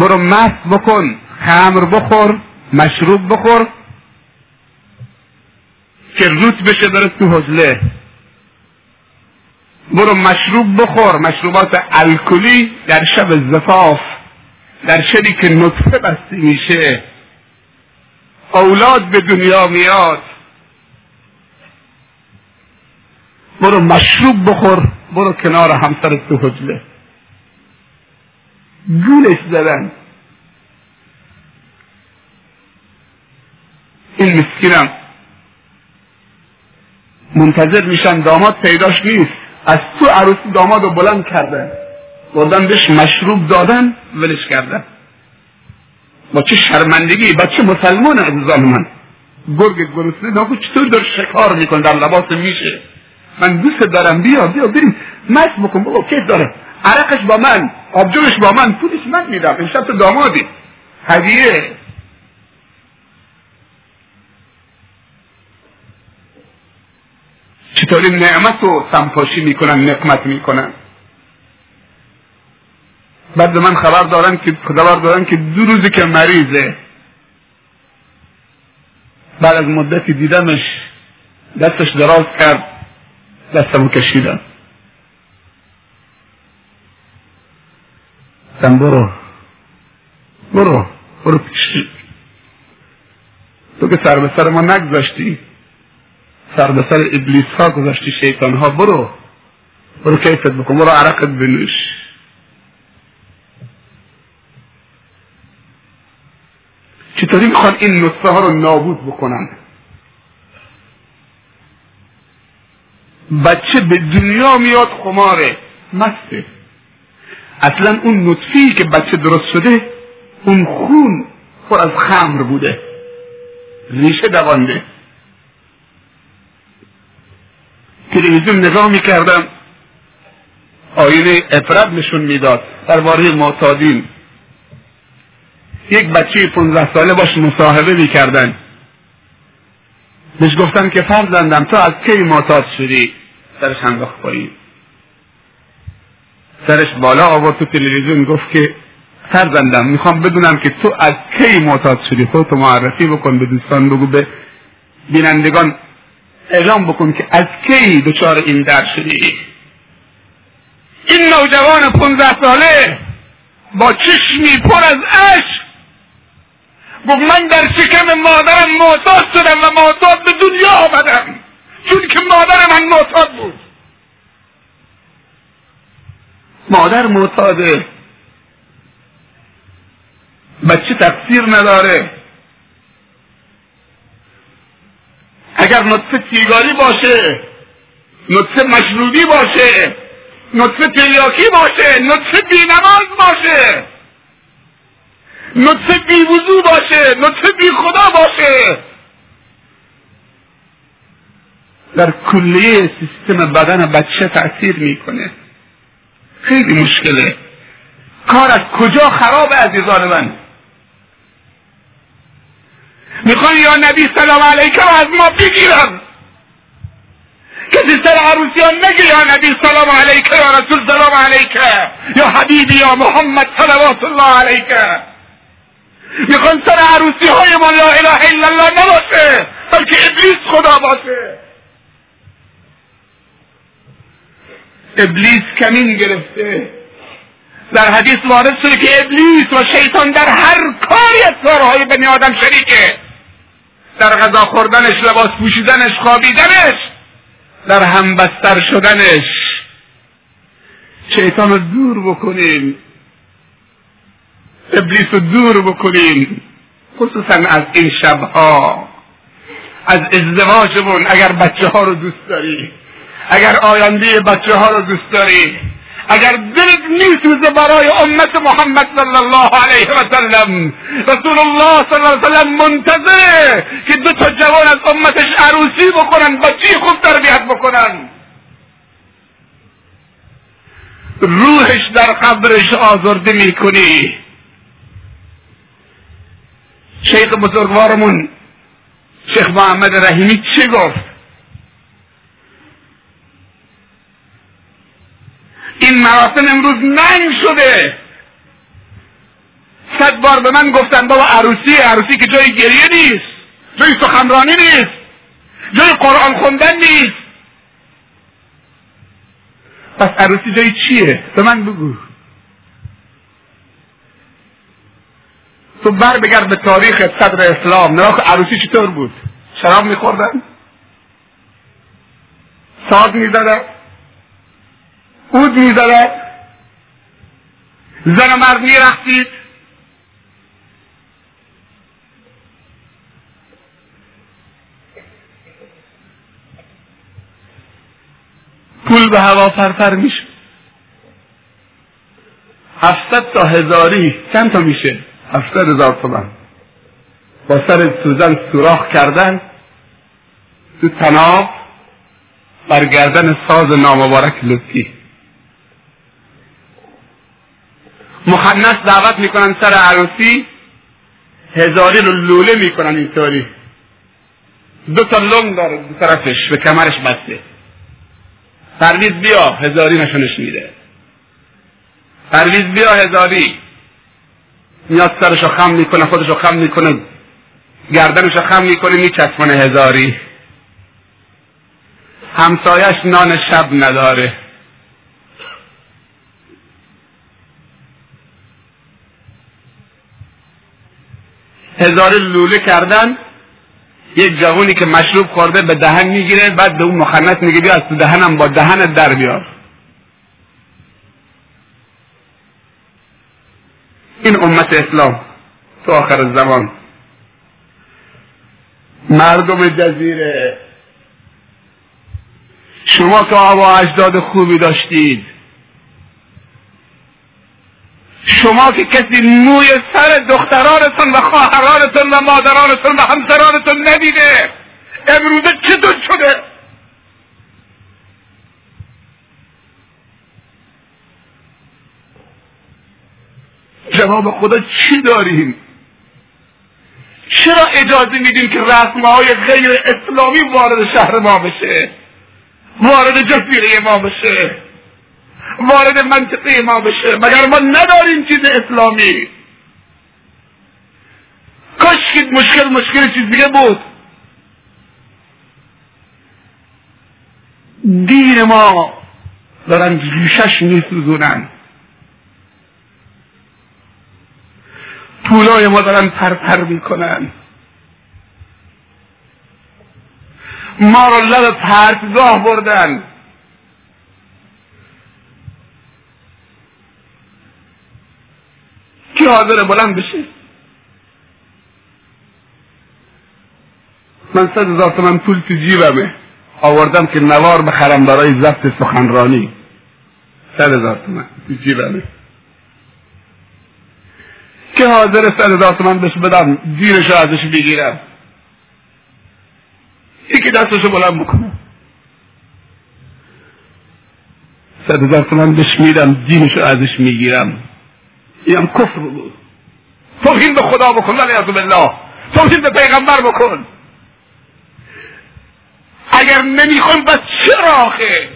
برو مست بکن خمر بخور مشروب بخور. که روت بشه بره تو حجله برو مشروب بخور مشروبات الکلی در شب زفاف در شبی که نطفه بسته میشه. اولاد به دنیا میاد. برو مشروب بخور برو کنار همسر تو حجله گولش زدن. این مسکینم منتظر میشن داماد پیداش نیست. از تو عروسی داماد رو بلند کردن. بردن بهش مشروب دادن ولش کردن. با چه شرمندگی بچه مسلمان عزیزان من. گرگ گرسنه ناگو چطور در شکار میکن در لباس میشه. من دوست دارم بیا بیا بریم. مست بکن بابا کیف داره؟ عرقش با من آبجوش با من پولش من میدم این شب تو دامادی. هدیه. چطوری نعمت رو سمپاشی می‌کنن نقمت می‌کنن؟ بعد من خبر دارن که خبر دارن که دو روزی که مریضه. بعد از مدتی دیدمش دستش دراز کرد دستمو کشیدم. گفتم برو برو برو پیشی تو که سر به سر ما نگذاشتی سر به سر ابلیس ها گذاشتی شیطان ها برو برو کیفت بکن برو عرقت بنوش چطوری می‌خوان این نطفه ها رو نابود بکنن بچه به دنیا میاد خماره مسته اصلا اون نطفی که بچه درست شده اون خون پر از خمر بوده. ریشه دوانده. تلویزیون نگاه می‌کردم. آینه افراد نشون می‌داد. درباره معتادین. یک بچه 15 ساله باش مصاحبه می‌کردن. بهش گفتن که فرزندم تو از کی معتاد شدی؟ سرش انداخت پایین. سرش بالا آورد تو تلویزیون گفت که فرزندم می‌خوام بدونم که تو از کی معتاد شدی خودتو معرفی بکن به دوستان بگو به بینندگان اعلام بکن که از کی دچار این در شدی. این نوجوان پونزده ساله با چشمی پر از عشق گفت من در شکم مادرم معتاد شدم و معتاد به دنیا آمدم. چون که مادر من معتاد بود. مادر معتاده. بچه تقصیر نداره. اگر نطفه سیگاری باشه نطفه مشروبی باشه نطفه تریاکی باشه نطفه بینماز باشه نطفه بی وضو باشه نطفه بی خدا باشه. در کلیه سیستم بدن بچه تاثیر می‌کنه. خیلی مشکله. کار از کجا خراب عزیزان من؟ می‌خوان یا نبی سلام علیکم از ما بگیرن. کسی سر عروسی ها نگه یا نبی سلام علیکه یا رسول سلام علیکه یا حبیبی یا محمد صلوات الله علیکه می‌خوان سر عروسی های ما لا اله الا الله نباشه بلکه ابلیس خدا باشه. ابلیس کمین گرفته. در حدیث وارد شده که ابلیس و شیطان در هر کاری از کارهای بنی آدم شریکه. در غذا خوردنش لباس پوشیدنش خوابیدنش در همبستر شدنش. شیطان رو دور بکنیم ابلیس رو دور بکنیم خصوصا از این شبها. از ازدواجمون اگر بچه ها رو دوست داری. اگر آینده بچه ها رو دوست داری اگر دلت میسوزه برای امت محمد صلی الله علیه و سلم رسول الله صلی الله علیه و سلم منتظره که دو تا جوان از امتش عروسی بکنن بچه خوب تربیت بکنن؟ روحش در قبرش آزرده می‌کنی. شیخ بزرگوارمون شیخ محمد رحیمی چه گفت؟ این مراسم امروز ننگ شده. صد بار به من گفتن بابا عروسی عروسی که جای گریه نیست جای سخنرانی نیست جای قرآن خوندن نیست. پس عروسی جای چیه؟ به من بگو. تو بر بگرد به تاریخ صدر اسلام. نگاه عروسی چطور بود؟ شراب میخوردن؟ ساز می‌زدن؟ اود می‌زدن زن و مرد میرختید پول به هوا پرپر میشه. هفتصد تا هزاری چند تا میشه؟ هفتاد هزار تومن. با سر سوزن سوراخ کردن تو تناب بر گردن ساز نامبارک لطفی. مخنس دعوت می‌کنن سر عروسی. هزاری رو لوله می‌کنن اینطوری. دو تا لنگ داره دو طرفش به کمرش بسته. پرویز بیا هزاری نشونش میده. پرویز بیا هزاری. میاد سرشو خم می‌کنه خودشو خم می‌کنه. گردنشو خم می‌کنه میچسبونه هزاری. همسایش نان شب نداره. هزار لوله کردن یک جوونی که مشروب خورده به دهن می‌گیره بعد به اون مخنث میگه بیا از تو دهنم با دهنت در بیار. این امت اسلام تو آخر زمان. مردم جزیره. شما که آبا اجداد خوبی داشتید. شما که کسی موی سر دخترانتون و خواهرانتون و مادرانتون و همسرانتون ندیده امروزه چطور شده؟ جواب خدا چی داریم؟ چرا اجازه میدیم که رسمهای غیر اسلامی وارد شهر ما بشه؟ وارد جزیره ما بشه؟ وارد منطقه ما بشه. مگر ما نداریم چیز اسلامی؟ کاش که مشکل مشکل چیز دیگه بود. دین ما دارن ریشش میسوزونن. پولای ما دارن پرپر می‌کنن. ما رو لب پرتگاه بردن. کی حاضر بلند بشه من صد هزار تومن پول تو جیبمه. آوردم که نوار بخرم برای ضبط سخنرانی. صد هزار تومن تو جیبمه. که حاضر صد هزار تومن بهش بدم؟ دینشو ازش بگیرم. یکی دستشو بلند بکنم صد هزار تومن بهش میدم دینشو ازش می‌گیرم. این هم کفر بود توهین به خدا بکن ولی از بالله. توحید به پیغمبر بکن. اگر نمی‌خوان بس چرا آخه؟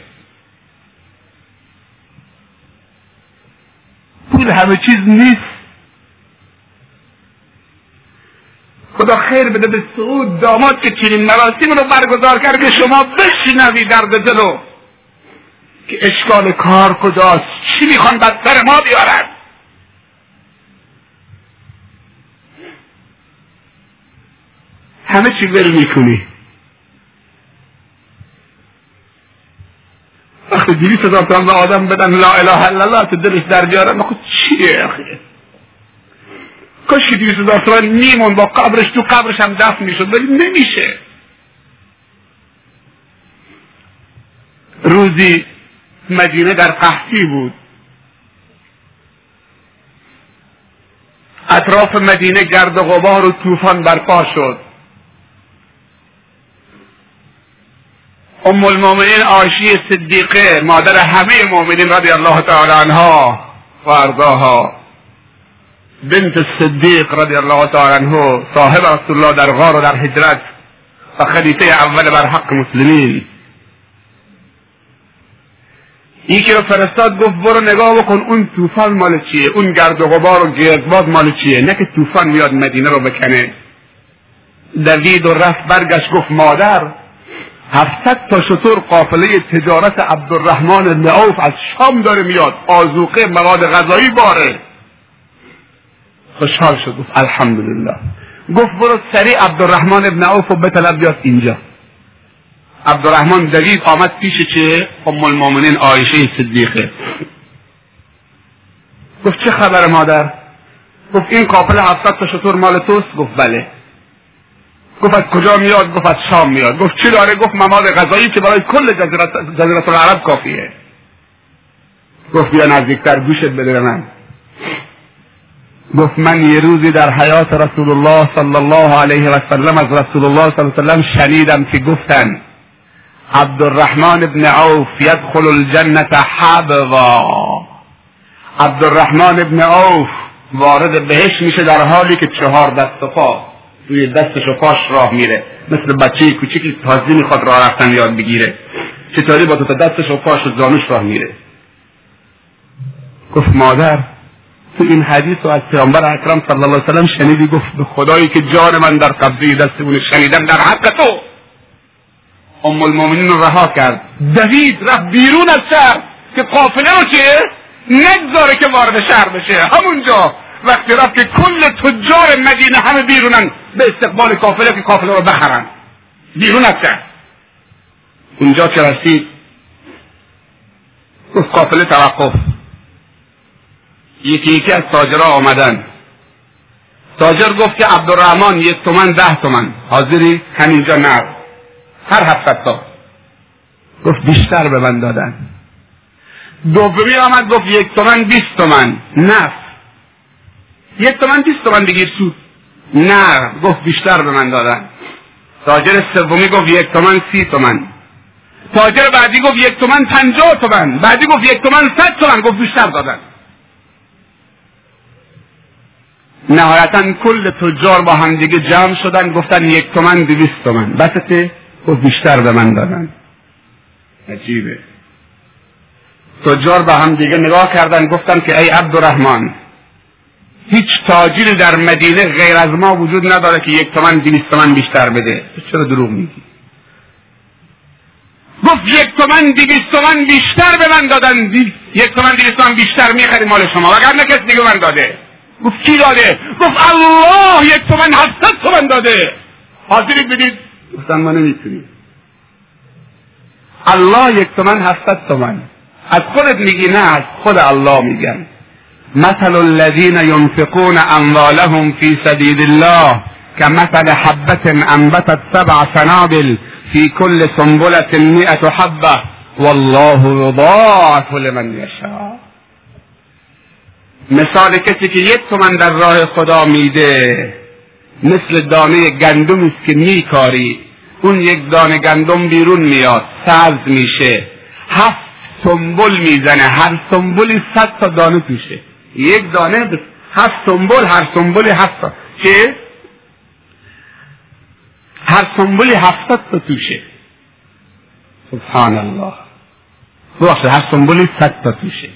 پول همه چیز نیست. خدا خیر بده به سعود داماد که چنین مراسم رو برگزار کرد که شما بشنوی درد دلو که اشکال کار کجاست؟ چی می‌خوان بر ما بیارن؟ همه چی ول می‌کنی. وقتی دیویس هزار تومن به آدم بدن. لا اله الا الله تو دلش در بیاره. خود چیه اخیه کاش که دیویس هزار تومن میمون با قبرش تو قبرش هم دفن می‌شد. ولی نمیشه. روزی مدینه در قحطی بود. اطراف مدینه گرد و غبار و طوفان برپا شد. ام المؤمنین آشی صدیقه مادر همه مؤمنین رضی الله تعالی عنها و ارضاها. بنت صدیق رضی الله تعالی عنه صاحب رسول الله در غار و در هجرت و خلیفه اول بر حق مسلمین. یکی رو فرستاد گفت برو نگاه بکن اون طوفان مال چیه؟ اون گرد و غبار و گردباد مال چیه؟ نه که طوفان میاد مدینه رو بکنه. دوید و رفت برگشت گفت مادر هفتصد تا شطور قافله تجارت عبدالرحمن بن عوف از شام داره میاد. آزوقه مواد غذایی باره. خوشحال شد. گفت الحمدلله. گفت برو سریع عبدالرحمن ابن عوف و بطلب بیاد اینجا. عبدالرحمن دوید آمد پیش چه؟ ام المؤمنین عایشه صدیقه. گفت چه خبر مادر؟ گفت این قافله هفتصد تا شطور مال توست. گفت بله. گفت از کجا میاد؟ گفت از شام میاد. گفت چی داره؟ گفت مواد غذایی که برای کل جزیرت العرب کافیه. گفت بیا نزدیکتر گوشت بده من. گفت من یه روزی در حیات رسول الله صلی الله علیه و سلم از رسول الله صلی الله علیه و سلم شنیدم که گفتن عبدالرحمن ابن عوف يدخل الجنة حبوا. عبدالرحمن ابن عوف وارد بهش میشه در حالی که چهار دست و پا. روی دستش و پاش راه میره. مثل بچه کوچیکی تازه می‌خواد راه رفتن یاد بگیره. چطوری با تو دستش و پاش و زانوش راه میره؟ گفت مادر تو این حدیث و از پیامبر اکرم صلی الله علیه وسلم شنیدی؟ گفت به خدایی که جان من در قبضه دستمون شنیدم در حق تو. ام المؤمنین رو رها کرد. دوید رفت بیرون از شهر که قافله رو چیه؟ نگذاره که وارد شهر بشه. همونجا. وقتی رفت که کل تجار مدینه همه بیرونن. به استقبال قافله که قافله رو بخرن. بیرون از شهر اونجا که رسید گفت قافله توقف. یکی یکی از تاجرها آمدن. تاجر گفت که عبدالرحمن یک تومن ده تومن. حاضری؟ همینجا نر هر هفت تا. گفت بیشتر به من دادن. دومی آمد گفت یک تومن بیست تومن. نف یک تومن بیست تومن بگیر سود. نه گفت بیشتر به من دادن. تاجر سومی گفت یک تومن سی تومن. تاجر بعدی گفت یک تومن پنجاه تومن. بعدی گفت یک تومن صد تومن. گفت بیشتر دادن. نهایتا کل تجار با هم دیگه جمع شدن گفتن یک تومن دویست تومن. بسته گفت بیشتر به من دادن. عجیبه. تجار به هم دیگه نگاه کردن گفتن که ای عبدالرحمن هیچ تاجری در مدینه غیر از ما وجود نداره که یک تومن دویست تومن بیشتر بده. چرا دروغ میگی؟ گفت یک تومن دویست تومن بیشتر به من دادن. یک تومن دویست تومن بیشتر می‌خریم مال شما. وگرنه کسی دیگه من داده. گفت کی داده؟ گفت الله یک تومن هفتاد تومن داده. حاضرید بدید گفتن ما نمی‌تونیم. الله یک تومن هفتاد تومن. از خودت میگی نه از خود الله میگن. مثل الذين ينفقون اموالهم في سبيل الله كمثل حبة انبتت سبع سنابل في كل سنبلة مئة حبة. والله يضاعف لمن يشاء. مثال کسی که یک تومن در راه خدا میده مثل دانه گندم است که میکاری. اون یک دانه گندم بیرون میاد سبز میشه. هفت سنبل می‌زنه هر سنبلی صد تا دانه توشه یک دانه هفت سنبل هر سنبل هفت تا. چه؟ هر سنبولی هفتاد تا توشه. سبحان الله ببخشید هر سنبولی صد تا توشه.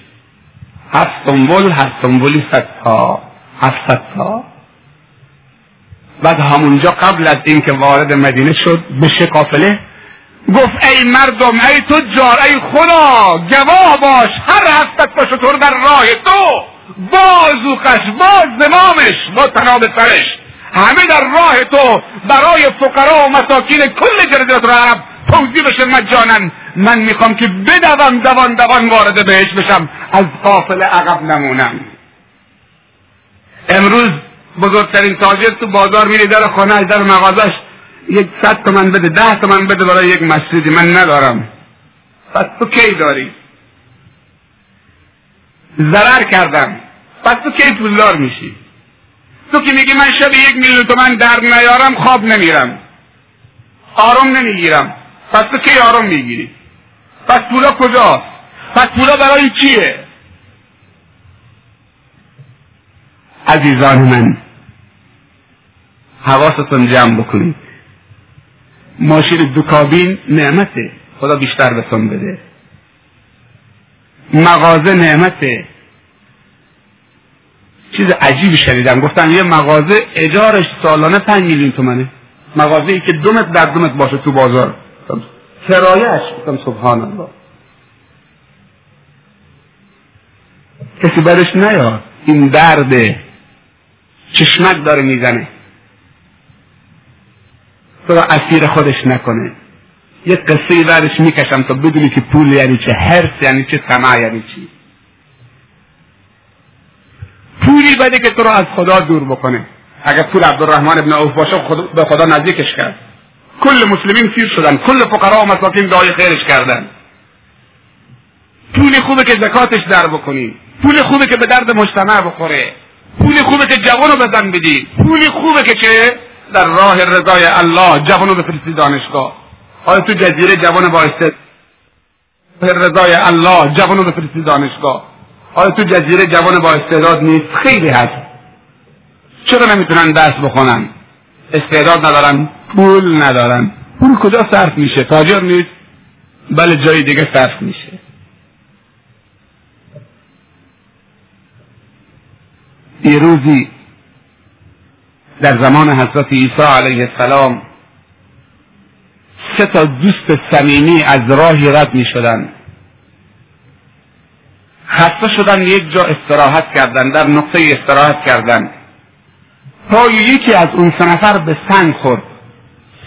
هر سنبول هر سنبولی صد تا. هفتاد تا. بعد همونجا قبل از اینکه وارد مدینه شد به قافله گفت ای مردم ای تجار ای خدا گواه باش هر هفتت با شطور در راه تو. با زوقش با زمامش با تناب سرش. همه در راه تو برای فقرا و مساکین کل جزیره العرب توضیح بشه مجانا من می‌خوام که بدوم دوان دوان وارد بهش بشم. از قافل عقب نمونم. امروز بزرگترین تاجر تو بازار میری در خانه در مغازش یک صد تومن بده ده تومن بده برای یک مسجدی من ندارم. پس تو کی داری؟ ضرر کردم. پس تو کی پولدار میشی؟ تو که میگی من شب یک میلیون تومن در نیارم خواب نمیرم. آرام نمی‌گیرم. پس تو کی آرام می‌گیری؟ پس پولا کجاست؟ پس پولا برای چیه؟ عزیزان من حواستون جمع بکنید. ماشین دو کابین نعمته. خدا بیشتر بهتون بده. مغازه نعمته. چیز عجیبی شنیدم. گفتن یه مغازه اجارش سالانه پنج میلیون تومنه. مغازه ای که دومت در دومت باشه تو بازار. کرایهش گفتم سبحان الله کسی برش نیاد. این درده چشمک داره می‌زنه. تو اسیر خودش نکنه. یه قصه برش می‌کشم تا بدونی که پول یعنی چه حرس یعنی چه طمع یعنی چی. پولی بده که تو رو از خدا دور بکنه. اگر پول عبدالرحمن ابن عوف باشه خود به خدا نزدیکش کرد. کل مسلمین سیر شدن. کل فقرا و مساکین دعای خیرش کردن. پول خوبه که زکاتش در بکنی. پول خوبه که به درد مجتمع بخوره. پول خوبه که جوانو بزن بدی. پول خوبه که چه؟ در راه رضای الله جوانو بفرستی دانشگاه. آیا تو جزیره جوان با رضای الله جوانو بفرستی دانشگاه. آیا تو جزیره جوان با استعداد نیست. خیلی هست. چرا نمی‌تونن درس بخونن؟ استعداد ندارن. پول ندارن. پول کجا صرف میشه؟ تاجر نیست. بله جای دیگه صرف میشه. روزی در زمان حضرت عیسی علیه السلام سه تا دوست صمیمی از راهی رد می شدن. خسته شدن یک جا استراحت کردن در نقطه استراحت کردن. تا یکی از اون سه نفر به سنگ خورد.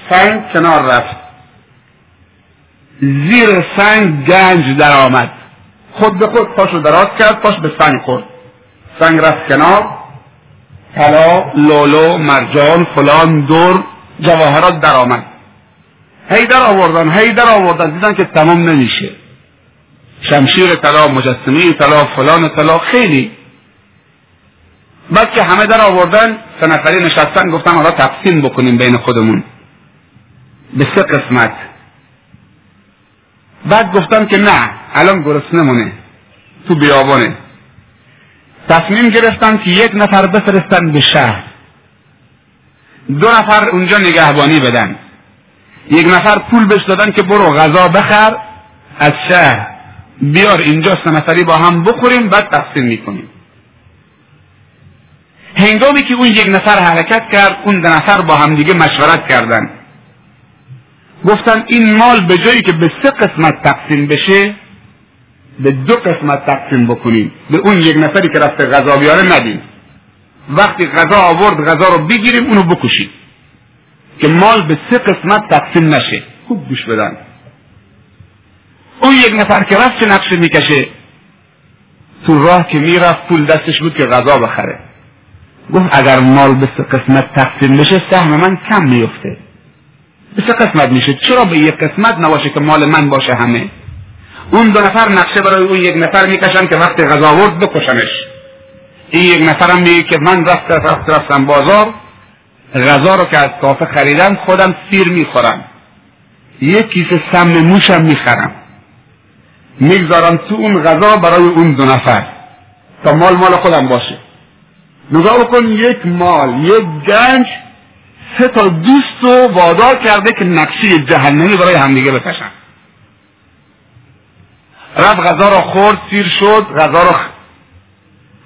سنگ کنار رفت. زیر سنگ گنج در آمد. خود به خود پاشو دراز کرد پاش به سنگ خورد. سنگ رفت کنار. طلا لولو مرجان فلان دور جواهرات در آمد. هی در آوردن هی در آوردن. دیدن که تمام نمیشه. شمشیر طلا مجسمه طلا فلان طلا خیلی. بعد که همه در آوردن سه نفری نشستن گفتن حالا تقسیم بکنیم بین خودمون. به سه قسمت. بعد گفتم که نه الان گرسنه مونه تو بیابانه تصمیم گرفتن که یک نفر بفرستن به شهر. دو نفر اونجا نگهبانی بدن. یک نفر پول بهش دادن که برو غذا بخر از شهر. بیار اینجا سه با هم بخوریم بعد تقسیم می‌کنیم. هنگامی که اون یک نفر حرکت کرد اون دو نفر با هم دیگه مشورت کردن. گفتن این مال به جایی که به سه قسمت تقسیم بشه به دو قسمت تقسیم بکنیم. به اون یک نفری که رفته غذا بیاره ندیم. وقتی غذا آورد غذا رو بگیریم اونو بکشیم. که مال به سه قسمت تقسیم نشه. خوب گوش بدن. اون یک نفر که رفت نقشه می‌کشه؟ تو راه که می‌رفت پول دستش بود که غذا بخره. گفت اگر مال به سه قسمت تقسیم بشه سهم من کم میفته. به سه قسمت میشه. چرا به یک قسمت نباشه که مال من باشه همه؟ اون دو نفر نقشه برای اون یک نفر می‌کشن که وقتی غذا آورد بکشمش این یک نفرم میگه که من رفت رفت رفتم بازار غذا رو که از کافه خریدم خودم سیر می‌خورم. یک کیسه سم موشم می‌خرم. می‌گذارم تو اون غذا برای اون دو نفر. تا مال مال خودم باشه. نگاه بکن یک مال یک گنج سه تا دوست رو وادار کرده که نقشه جهنمی برای همدیگه بکشن. رفت غذا را خورد سیر شد غذا را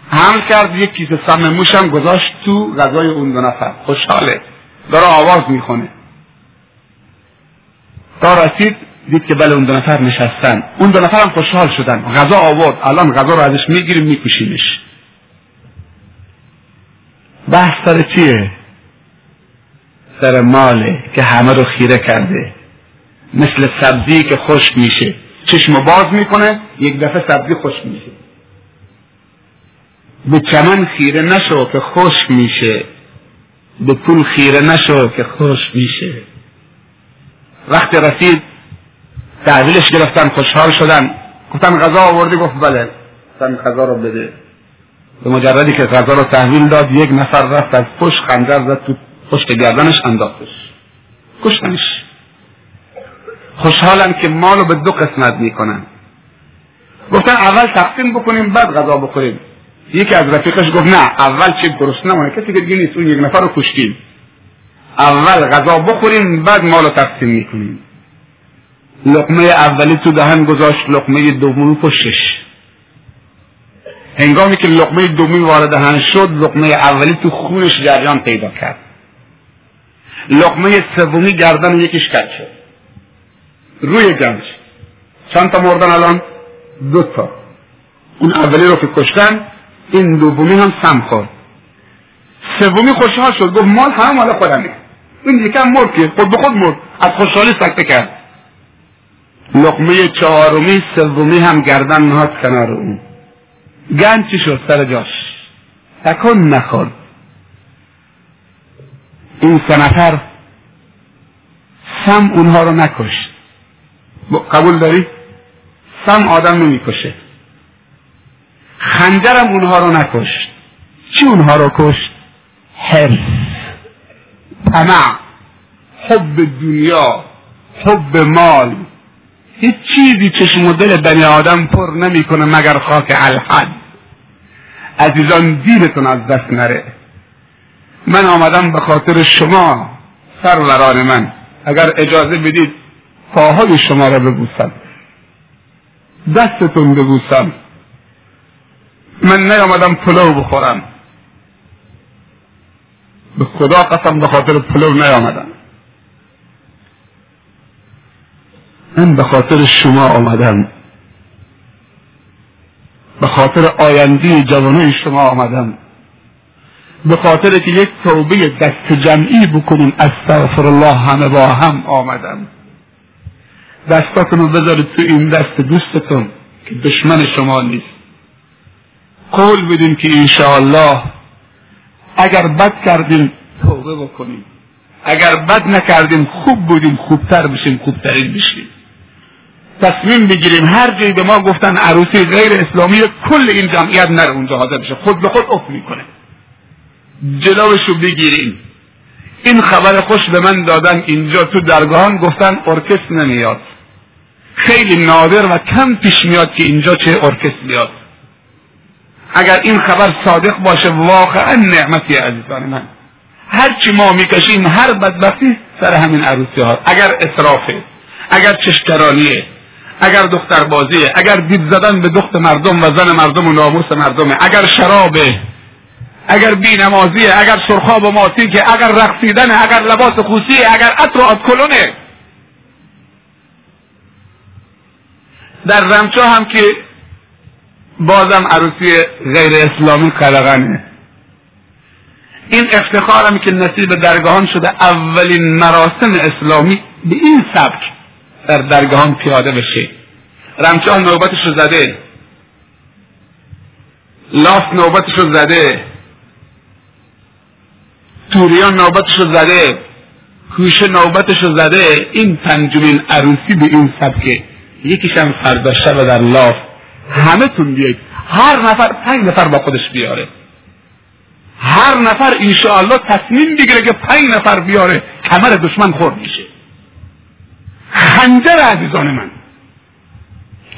هم کرد یک کیسه سم موش هم گذاشت تو غذای اون دو نفر. خوشحاله. داره آواز می‌کنه تا رسید دید که بله اون دو نفر نشستن. اون دو نفر هم خوشحال شدن. غذا آورد. الان غذا رو ازش می‌گیریم میکشیمش بحث سر چیه؟ سر ماله که همه رو خیره کرده. مثل سبزی که خوش میشه. چشم باز می‌کنه یک دفعه سبزی خوش میشه. به چمن خیره نشو که خوش میشه. به پول خیره نشو که خوش میشه. وقتی رسید تحویلش گرفتن خوشحال شدن. گفتن غذا آوردی گفت بله. گفتن غذا رو بده. به مجردی که غذا رو تحویل داد یک نفر رفت از پشت خنجر زد تو پشت گردنش انداختش. کشتنش. خوشحالن که مال رو به دو قسمت می‌کنن. گفتن اول تقسیم بکنیم بعد غذا بخوریم. یکی از رفیقش گفت نه اول چه درست نمونه کسی که دیگه نیست اون یک نفر رو کشتیم. اول غذا بخوریم بعد مال تقسیم می‌کنیم. لقمه اولی تو دهن گذاشت لقمه دومی پشتش. هنگامی که لقمه دومی وارد دهن شد لقمه اولی تو خونش جریان پیدا کرد. لقمه سومی گردن یکیش کج شد. روی گنج. چند تا مردن الان؟ دو تا. اون اولی رو که کشتن این دومی هم سم خورد سومی خوشحال شد. گفت مال همه مال خودمه این یکم مرد که خود به خود مرد از خوشحالی سکته کرد. لقمه چهارمی سومی هم گردن نهاد کنار اون. گنج چی شد سر جاش؟ تکن نخورد. این سه نفر سم اونها رو نکشت. قبول داری؟ سم آدم نمی‌کشه. خنجرم اونها رو نکشت. چی اونها رو کشت؟ حرف طمع. حب دنیا. حب مال. هیچ چیزی چشم و دل بنی آدم پر نمی‌کنه مگر خاک الحد. عزیزان دینتون از دست نره. من آمدم به خاطر شما سروران من. اگر اجازه بدید پاهای شما را ببوسم. دستتون ببوسم. من نیامدم پلو بخورم. به خدا قسم به خاطر پلو نیامدم. من به خاطر شما آمدم. به خاطر آینده جوانه شما آمدم. به خاطر که یک توبه دست جمعی بکنیم استغفر الله همه با هم آمدم. دستاتون رو بذارید تو این دست دوستتون که دشمن شما نیست. قول بدین که انشاءالله اگر بد کردیم توبه بکنیم. اگر بد نکردیم خوب بودیم خوبتر بشیم خوبترین بشیم. تصمیم بگیریم. هر جایی به ما گفتن عروسی غیر اسلامی کل این جمعیت نره اونجا حاضر بشه. خود به خود افت می‌کنه. جلوشو بگیریم. این خبر خوش به من دادن اینجا تو درگاهان گفتن ارکست نمیاد. خیلی نادر و کم پیش میاد که اینجا چه ارکست بیاد. اگر این خبر صادق باشه واقعا نعمتی عزیزان من. هرچی ما می‌کشیم هر بدبختی سر همین عروسی ها. اگر اصرافه اگر چشکرانیه اگر دختر بازیه اگر دید زدن به دخت مردم و زن مردم و ناموس مردمه اگر شرابه اگر بینمازیه اگر سرخاب و ماتیکه اگر رقصیدنه اگر لباس خوسیه اگر عطر و آدکلونه در رمچا هم که بازم عروسی غیر اسلامی قلقنه. این افتخارم که نصیب درگاهان شده اولین مراسم اسلامی به این سبک در درگاهان پیاده بشه. رمچان نوبتش رو زده. لاف نوبتش رو زده. توریان نوبتش رو زده. کوشه نوبتش رو زده. این پنجمین عروسی به این سبکه یکیشم فردا شب در لاف همه تون بیاید هر نفر پنج نفر با خودش بیاره. هر نفر انشاءالله تصمیم بگیره که پنج نفر بیاره کمر دشمن خورد میشه. خنجر عزیزان من.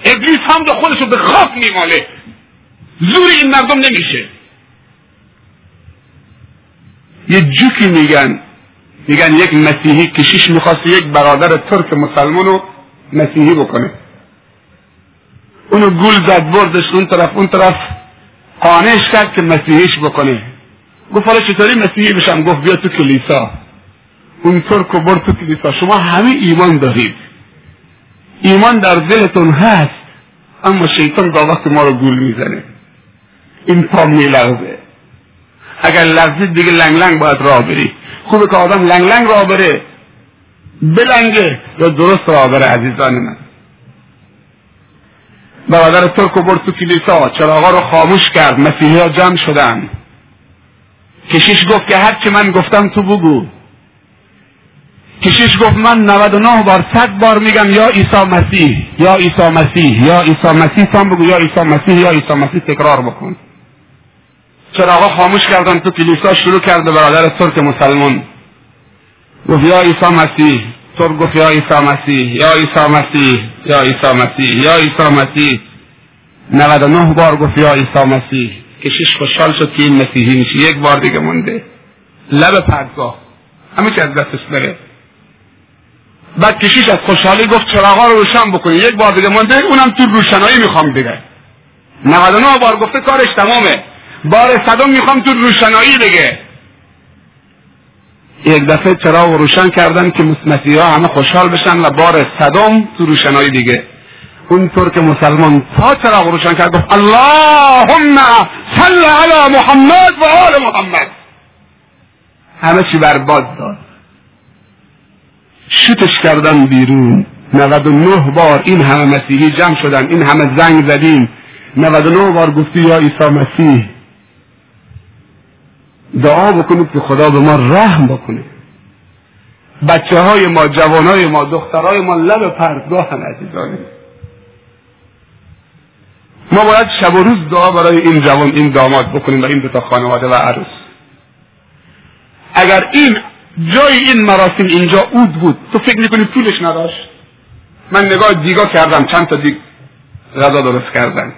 ابلیس هم دا خودشو به خاک میماله. زور این مردم نمیشه. یه جوکی میگن. میگن یک مسیحی کشیش می‌خواست یک برادر ترک مسلمانو مسیحی بکنه. اونو گول زد بردش اون طرف اون طرف. قانعش کرد که مسیحیش بکنه. گفت حالا چطوری مسیحی بشم؟ گفت بیا تو کلیسا. اون ترک برد تو کلیسا. شما همه ایمان دارید. ایمان در دلتون هست اما شیطان با وقت ما رو گول می‌زنه. این پا میلغزه. اگر لغزید دیگه لنگ لنگ باید راه بری. خوبه که آدم لنگ لنگ راه بره. بلنگه یا درست راه بره عزیزان من. برادر ترک و برد تو کلیسا. چراغا رو خاموش کرد. مسیحی ها جمع شدن. کشیش گفت که هرچی من گفتم تو بگو. کشیش گفت من 99 بار صد بار میگم یا عیسی مسیح یا عیسی مسیح یا عیسی مسیح تام بگو یا عیسی مسیح یا عیسی مسیح تکرار بکن. چراغا خاموش کردن تو کلیسا شروع کرده برادر ترک مسلمان. گفت یا عیسی مسیح. ترک گفت یا عیسی مسیح یا عیسی مسیح یا عیسی مسیح یا عیسی مسیح. 99 بار گفت یا عیسی مسیح. کشیش خوشحال شد که این مسیحی میشه. یک بار دیگه مونده. لب پرگاه. همه که از دستش بره. بعد کشیش از خوشحالی گفت چراغا رو روشن بکنی. یک بار دیگه مونده اونم تو روشنایی می‌خوام دیگه. 99 بار گفته کارش تمامه. بار صدم می‌خوام تو روشنایی دیگه. یک دفعه چراغ روشن کردن که مسیحی ها همه خوشحال بشن و بار صدم تو روشنایی دیگه. اونطور که مسلمان تا چراغ روشن کرد گفت اللهم صل علی محمد و آل محمد. همه چی برباد داد. شوتش کردن بیرون. 99 بار این همه مسیحی جمع شدن این همه زنگ زدیم. 99 بار گفتی یا عیسی مسیح. دعا بکنید که خدا به ما رحم بکنه. بچه های ما جوانای ما دخترای ما لب پرتگاه هم عزیزانه ما باید شب و روز دعا برای این جوان این داماد بکنیم و این دوتا خانواده و عروس. اگر این جای این مراسم اینجا اود بود تو فکر می‌کنی پولش نداشت؟ من نگاه دیگا کردم چند تا دیگ غذا درست کردن.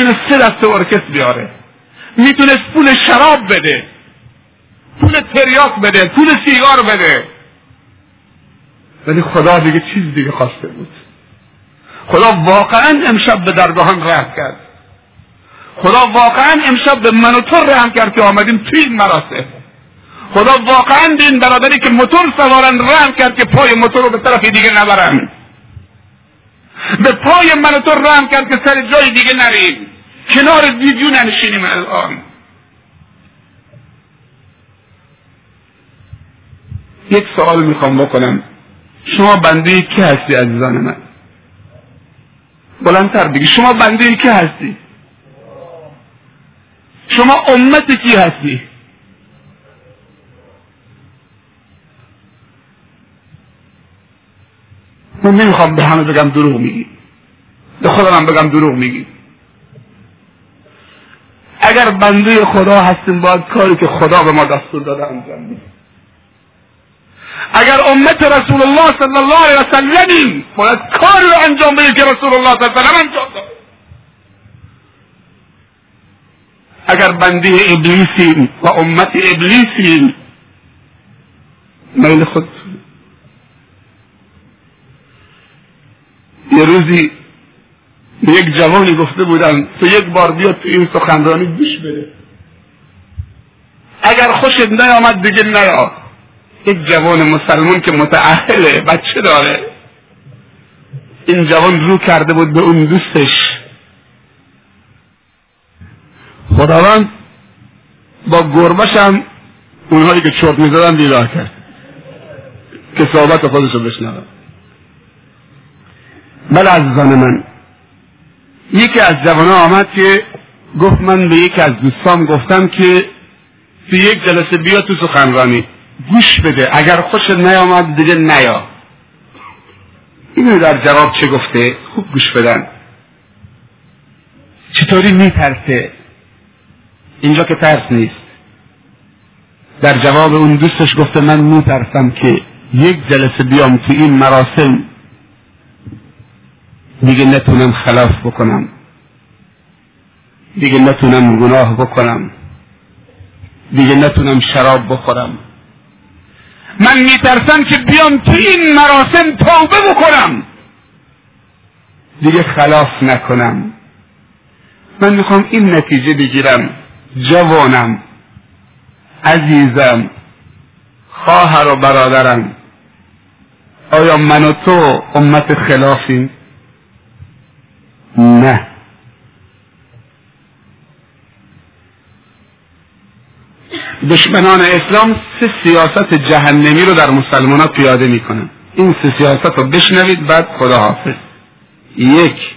می‌تونست سه دسته ارکست بیاره. می‌تونست پول شراب بده. پول تریاک بده. پول سیگار بده. ولی خدا دیگه چیز دیگه خواسته بود. خدا واقعا امشب به درگاهان رحم کرد. خدا واقعا امشب به من و تو رحم کرد که آمدیم توی این مراسم. خدا واقعا به این برادری که موتور سوارن رحم کرد که پای موتور رو به طرف دیگه نبرن. به پای من و تو رحم کرد که سر جای دیگه نریم. کنار ویدیو ننشینیم الان. یک سوال می‌خوام بکنم. شما بنده کی هستی عزیزان من؟ بلندتر بگی. شما بنده کی هستی؟ شما امت کی هستی؟ من نمی‌خوام به همه بگم دروغ میگی. به خودم بگم دروغ میگی. اگر بنده خدا هستیم باید کاری که خدا به ما دستور داده انجام بدیم اگر امت رسول الله صلی الله علیه و سلمیم باید کاری رو انجام بدیم که رسول الله صلی الله علیه و سلم انجام داده. اگر بنده ابلیسیم و امت ابلیسیم میل خود یه روزی یک جوانی گفته بودن تو یک بار بیاد تو این سخنرانی گوش بده. اگر خوشت نیامد دیگه نیا یک جوان مسلمان که متعهله بچه داره. این جوان رو کرده بود به اون دوستش. خداوند با گربش هم اونهایی که چرت می‌زدن بیدار کرد. که صحبت خودش رو بشنوم بله عزیزان من یکی از جوانان آمد که گفت من به یکی از دوستان گفتم که تو یک جلسه بیا تو سخنرانی گوش بده اگر خوشت نیامد دیگه نیا. اینو در جواب چه گفته؟ خوب گوش بدن. چطوری میترسه؟ اینجا که ترس نیست. در جواب اون دوستش گفته من میترسم که یک جلسه بیام تو این مراسم دیگه نتونم خلاف بکنم. دیگه نتونم گناه بکنم. دیگه نتونم شراب بخورم. من میترسم که بیام تو این مراسم توبه بکنم. دیگه خلاف نکنم. من می‌خوام این نتیجه بگیرم. جوانم عزیزم خواهر و برادرم. آیا من و تو امت خلافیم؟ نه. دشمنان اسلام سه سیاست جهنمی رو در مسلمان ها پیاده می‌کنن. این سه سیاست رو بشنوید بعد خدا حافظ یک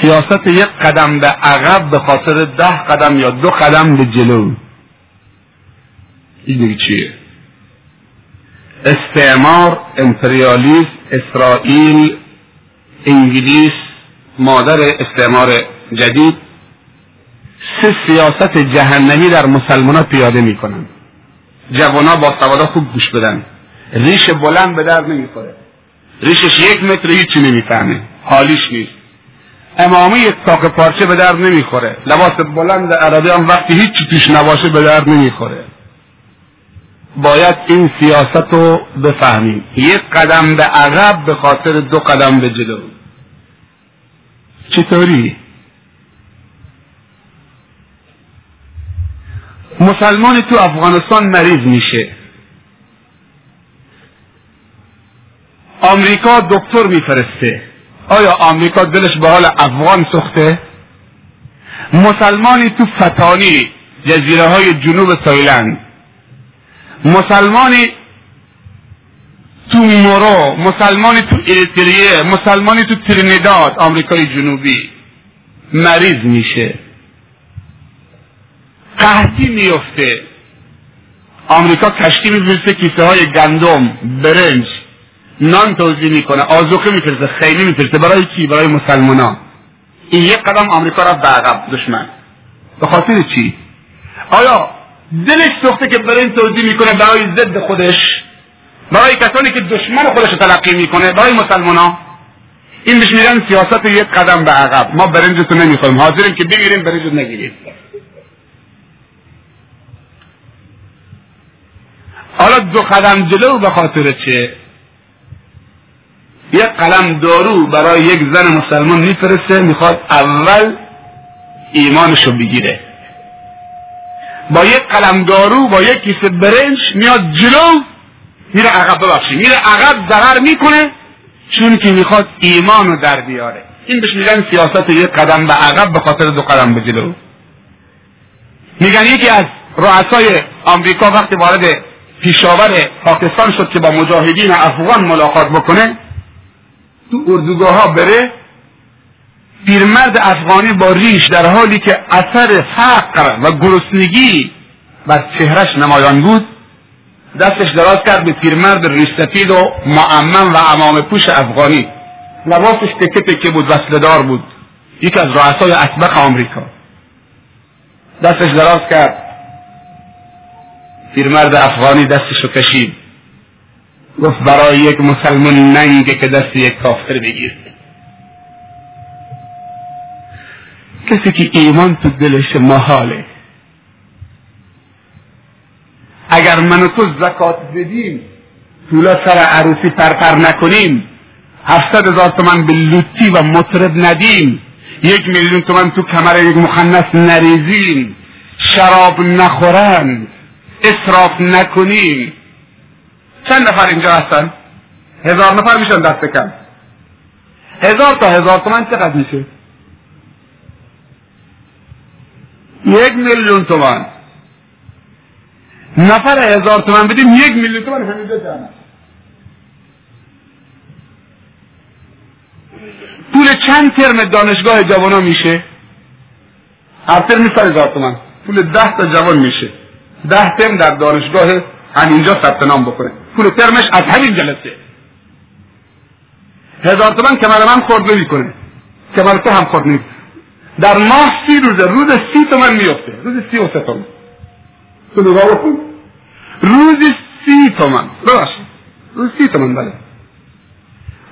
سیاست یک قدم به عقب به خاطر ده قدم یا دو قدم به جلو. این چیه؟ استعمار امپریالیسم اسرائیل انگلیس مادر استعمار جدید سه سیاست جهنمی در مسلمان ها پیاده می‌کنند. جوانا با سوادا خوب گوش بدن. ریش بلند به درد نمی‌خوره. ریشش یک متر هیچی نمی‌فهمه. حالیش نیست. امامه یک تاق پارچه به درد نمی‌خوره. لباس بلند عربی هم وقتی هیچی توش نباشه به درد نمی‌خوره. باید این سیاست رو بفهمیم. یک قدم به عقب به خاطر دو قدم به جلو. چطوری؟ مسلمان تو افغانستان مریض میشه. آمریکا دکتر میفرسته. آیا آمریکا دلش به حال افغان سخته مسلمانی تو فتانی جزیره های جنوب تایلند. مسلمانی تو مورو مسلمانی تو اریتریه مسلمانی تو ترینیداد آمریکای جنوبی. مریض میشه. قحطی میفته. آمریکا کشتی میفرسته کیسه های گندم برنج نان توضیح می‌کنه آزوقه میفرسته خیلی میفرسته. برای چی؟ برای مسلمانا. این یک قدم آمریکا را به عقب دشمن. به خاطر چی؟ آیا دلش سخته که برنج توضیح می‌کنه؟ برای ضد خودش برای کسانی که دشمن خودش تلقی می‌کنه برای مسلمانا این بهش میگن سیاست یک قدم به عقب. ما برنجتو نمی‌خوایم. حاضریم که بگیریم برنج نگیریم. حالا دو قدم جلو به خاطر چه یک قلم دارو برای یک زن مسلمان میفرسته می‌خواد اول ایمانشو بگیره. با یک قلم دارو با یک کیسه برنج میاد جلو. میره عقب ببخشید میره عقب ضرر می‌کنه چون که می‌خواد ایمان رو در بیاره. این بهش میگن سیاست یک قدم به عقب به خاطر دو قدم به جلو. میگن یکی از رؤسای آمریکا وقتی وارد پیشاور پاکستان شد که با مجاهدین افغان ملاقات بکنه تو اردوگاه ها بره پیرمرد افغانی با ریش در حالی که اثر فقر و گرسنگی بر چهرش نمایان بود دستش دراز کرد به پیرمرد ریش سفید و معمم و امام پوش افغانی. لباسش تکه تکه بود وصلدار بود. یکی از رؤسای اسبق آمریکا. دستش دراز کرد. پیرمرد افغانی دستشو کشید. گفت برای یک مسلمان ننگه که دست یک کافر بگیر کسی که ایمان تو دلش محاله. اگر من و تو زکات بدیم طولا سر عروسی پرپر نکنیم. هفتاد هزار تومن به لوتی و مطرب ندیم. یک میلیون تومن تو کمر یک مخنث نریزیم. شراب نخورند اصراف نکنیم. چند نفر اینجا هستن؟ هزار نفر میشن دست کم. هزار تا هزار تومن چقدر میشه؟ یک میلیون تومن. نفر هزار تومن بدیم یک میلیون تومن همینجا جمع پول چند ترم دانشگاه جوانا میشه؟ هر ترم میشه هزار تومن. پول ده تا جوان میشه. ده ترم در دانشگاه همینجا ثبت نام بکنه. پول ترمش از همین جلسه. هزار تومن کمر من خورد نمی‌کنه کمر تو هم خورد نیست در ماه سی روزه روز سی تومن میفته روز سی و سه تومن. تو نگاه بکن. روز سی تومن. ببخشید. روز سی تومن بله.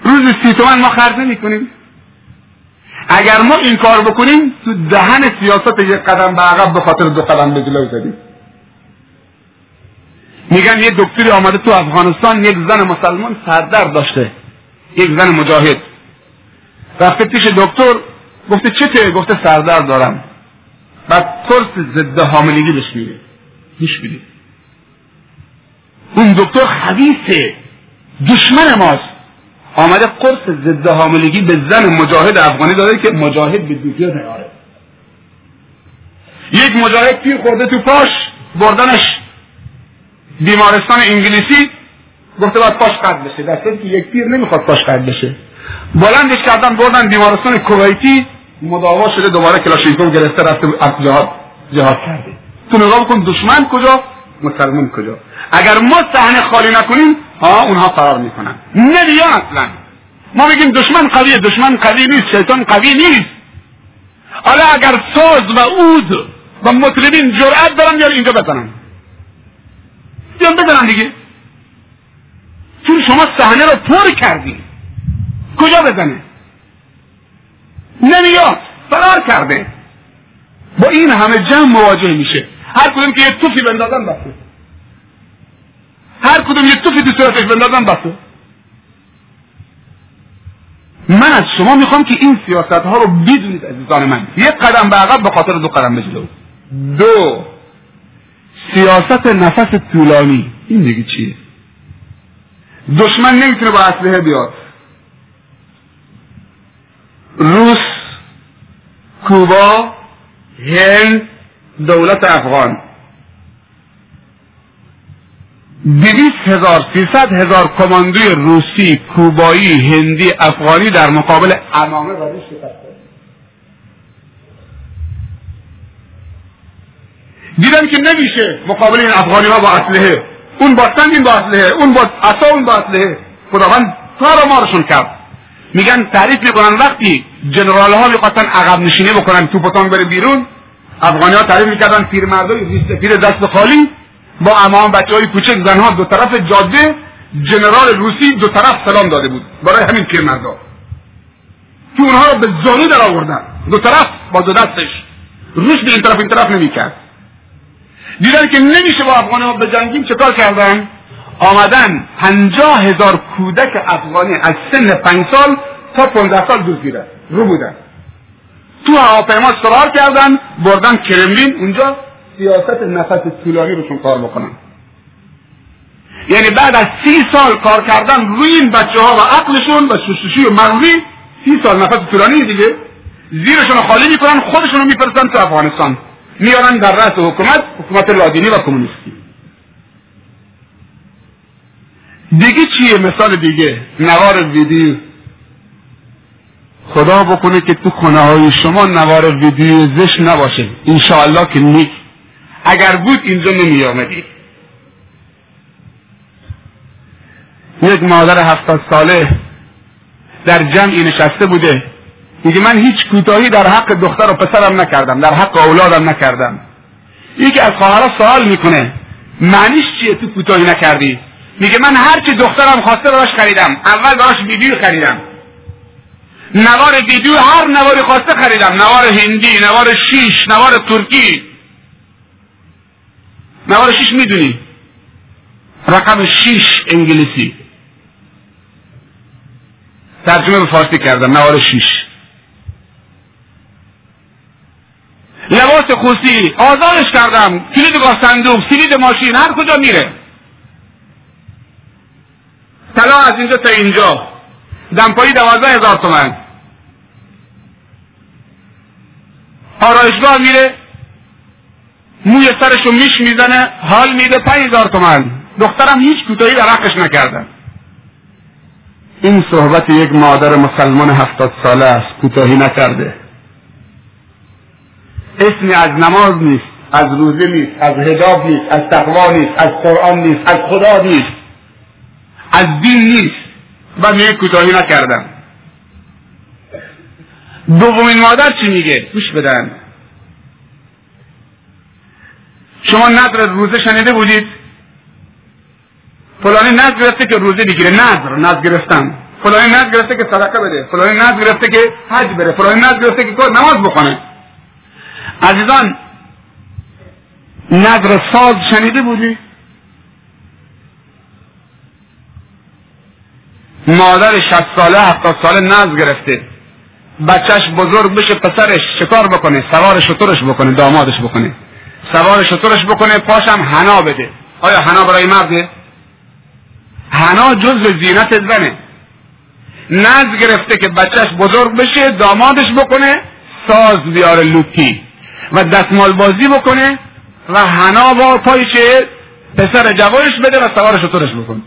روز سی تومن ما خرج نمی کنیم اگر ما این کار بکنیم تو دهن سیاست یک قدم به عقب به خاطر دو قدم به جلو زدیم. میگن یه دکتری آمده تو افغانستان یک زن مسلمان سردرد داشته. یک زن مجاهد. رفته پیش دکتر گفته چته گفته سردرد دارم. بعد قرص ضد حاملگی بهش میده. گوش بدید اون دکتر خبیثه دشمن ماست. آمده قرص ضد حاملگی به زن مجاهد افغانی داده که مجاهد به دوپیا نیاره. یک مجاهد پیر خورده تو پاش بردنش بیمارستان انگلیسی گفته باید پاش قد بشه. در که یک پیر نمی‌خواد پاش قد بشه. بلندش کردن بردن بیمارستان کویتی مداوا شده دوباره کلاشینکوف گرفته رفته جهاد جهاد کرده. تو نگاه بکن دشمن کجا؟ مسلمان کجا؟ اگر ما صحنه خالی نکنیم ها اونها فرار می‌کنن. نمیان اصلا. ما میگیم دشمن قویه دشمن قوی نیست شیطان قوی نیست. حالا اگر ساز و اود و مطربین جرأت دارن یا اینجا بزنن. بیان بزنن دیگه. چون شما صحنه رو پر کردی. کجا بزنه؟ نمیاد. فرار کرده. با این همه جمع مواجه میشه. هر کدوم که یه توفی بندازن بسه هر کدوم یه توفی تو صورتش بندازن بسه من از شما می‌خوام که این سیاست ها رو بدونید عزیزان من. یک قدم به عقب به خاطر دو قدم به دو سیاست نفس طولانی. این دیگه چیه؟ دشمن نمی‌تونه با اسلحه بیاد. روس کوبا هند دولت افغان. دویست هزار سیصد هزار کماندوی روسی کوبایی هندی افغانی در مقابل امامه و دیدن که نمیشه مقابل این افغانی ها با اسلحه. اون با سنگ با اسلحه اون با عصا اون با اسلحه. خداوند کار مارشون کرد. میگن تعریف می‌کنن وقتی جنرال ها می‌خواستن عقب نشینی بکنن توپتان بره بیرون. افغانی ها تعریف می‌کردن پیرمردای پیر دست خالی. با امام بچه های کوچک زنها دو طرف جاده جنرال روسی دو طرف سلام داده بود برای همین پیرمردا. که اونها رو به زانو در آوردن. دو طرف با دو دستش. روس به این طرف این طرف نمی‌کرد. دیدن که نمیشه با افغانی ها بجنگیم چطور کردن؟ آمدن پنجاه هزار کودک افغانی از سن پنج سال تا پونزده سال دزدیدن رو بودن. تو هواپیما سوار کردن بردن کرملین اونجا سیاست نفس طولانی روشون کار بکنن. یعنی بعد از سی سال کار کردن روی این بچه ها و عقلشون و شستشوی مغزی سی سال نفس طولانی دیگه زیرشون رو خالی می‌کنن خودشون رو میفرستن تو افغانستان. میارن در رأس حکومت حکومت لادینی و کمونیستی. دیگه چیه؟ مثال دیگه. نوار ویدیو. خدا بکنه که تو خونه های شما نوار ویدیو زش نباشه. انشاءالله که نیک. اگر بود اینجا نمی آمدید یک مادر هفتاد ساله در جمعی نشسته بوده. میگه من هیچ کوتاهی در حق دختر و پسرم نکردم. در حق اولادم نکردم. یکی از خواهرها سوال می‌کنه معنیش چیه تو کوتاهی نکردی؟ میگه من هر چی دخترم خواسته براش خریدم. اول براش ویدیو خریدم. نوار ویدیو هر نواری خواسته خریدم. نوار هندی نوار شیش نوار ترکی. نوار شیش می‌دونی؟ رقم شیش انگلیسی. ترجمه به فارسی کردم. نوار شیش. لباس خوسی. آزادش کردم. کلید با صندوق کلید ماشین هر کجا میره. طلا از اینجا تا اینجا. دمپایی دوازده هزار تومن. آرایشگاه میره موی سرشو میش می‌زنه حال میده پنج هزار تومن دخترم هیچ کوتاهی در حقش نکردن این صحبت یک مادر مسلمان هفتاد ساله است کوتاهی نکرده. اسمی از نماز نیست از روزه نیست از هجاب نیست از تقوا نیست از قرآن نیست از خدا نیست. از دین نیست. و میگه کوتاهی نکردم. دومین مادر چی میگه؟ گوش بدن. شما نظر روزه شنیده بودید؟ فلانی نظر گرفته که روزه بگیره. نظر نظر گرفتن. فلانی نظر گرفته که صدقه بده. فلانی نظر گرفته که حج بره. فلانی نظر گرفته که نماز بخونه. عزیزان نظر ساز شنیده بودی؟ مادر شست ساله هفتاد ساله نظر گرفته. بچهش بزرگ بشه پسرش شکار بکنه سوار شطورش بکنه دامادش بکنه. سوار شطورش بکنه پاشم حنا بده. آیا حنا برای مرده؟ حنا جز زینت زنه. نز گرفته که بچهش بزرگ بشه دامادش بکنه ساز بیاره لوتی و دستمال بازی بکنه و حنا با پایش پسر جوانش بده و سوار شطورش بکنه.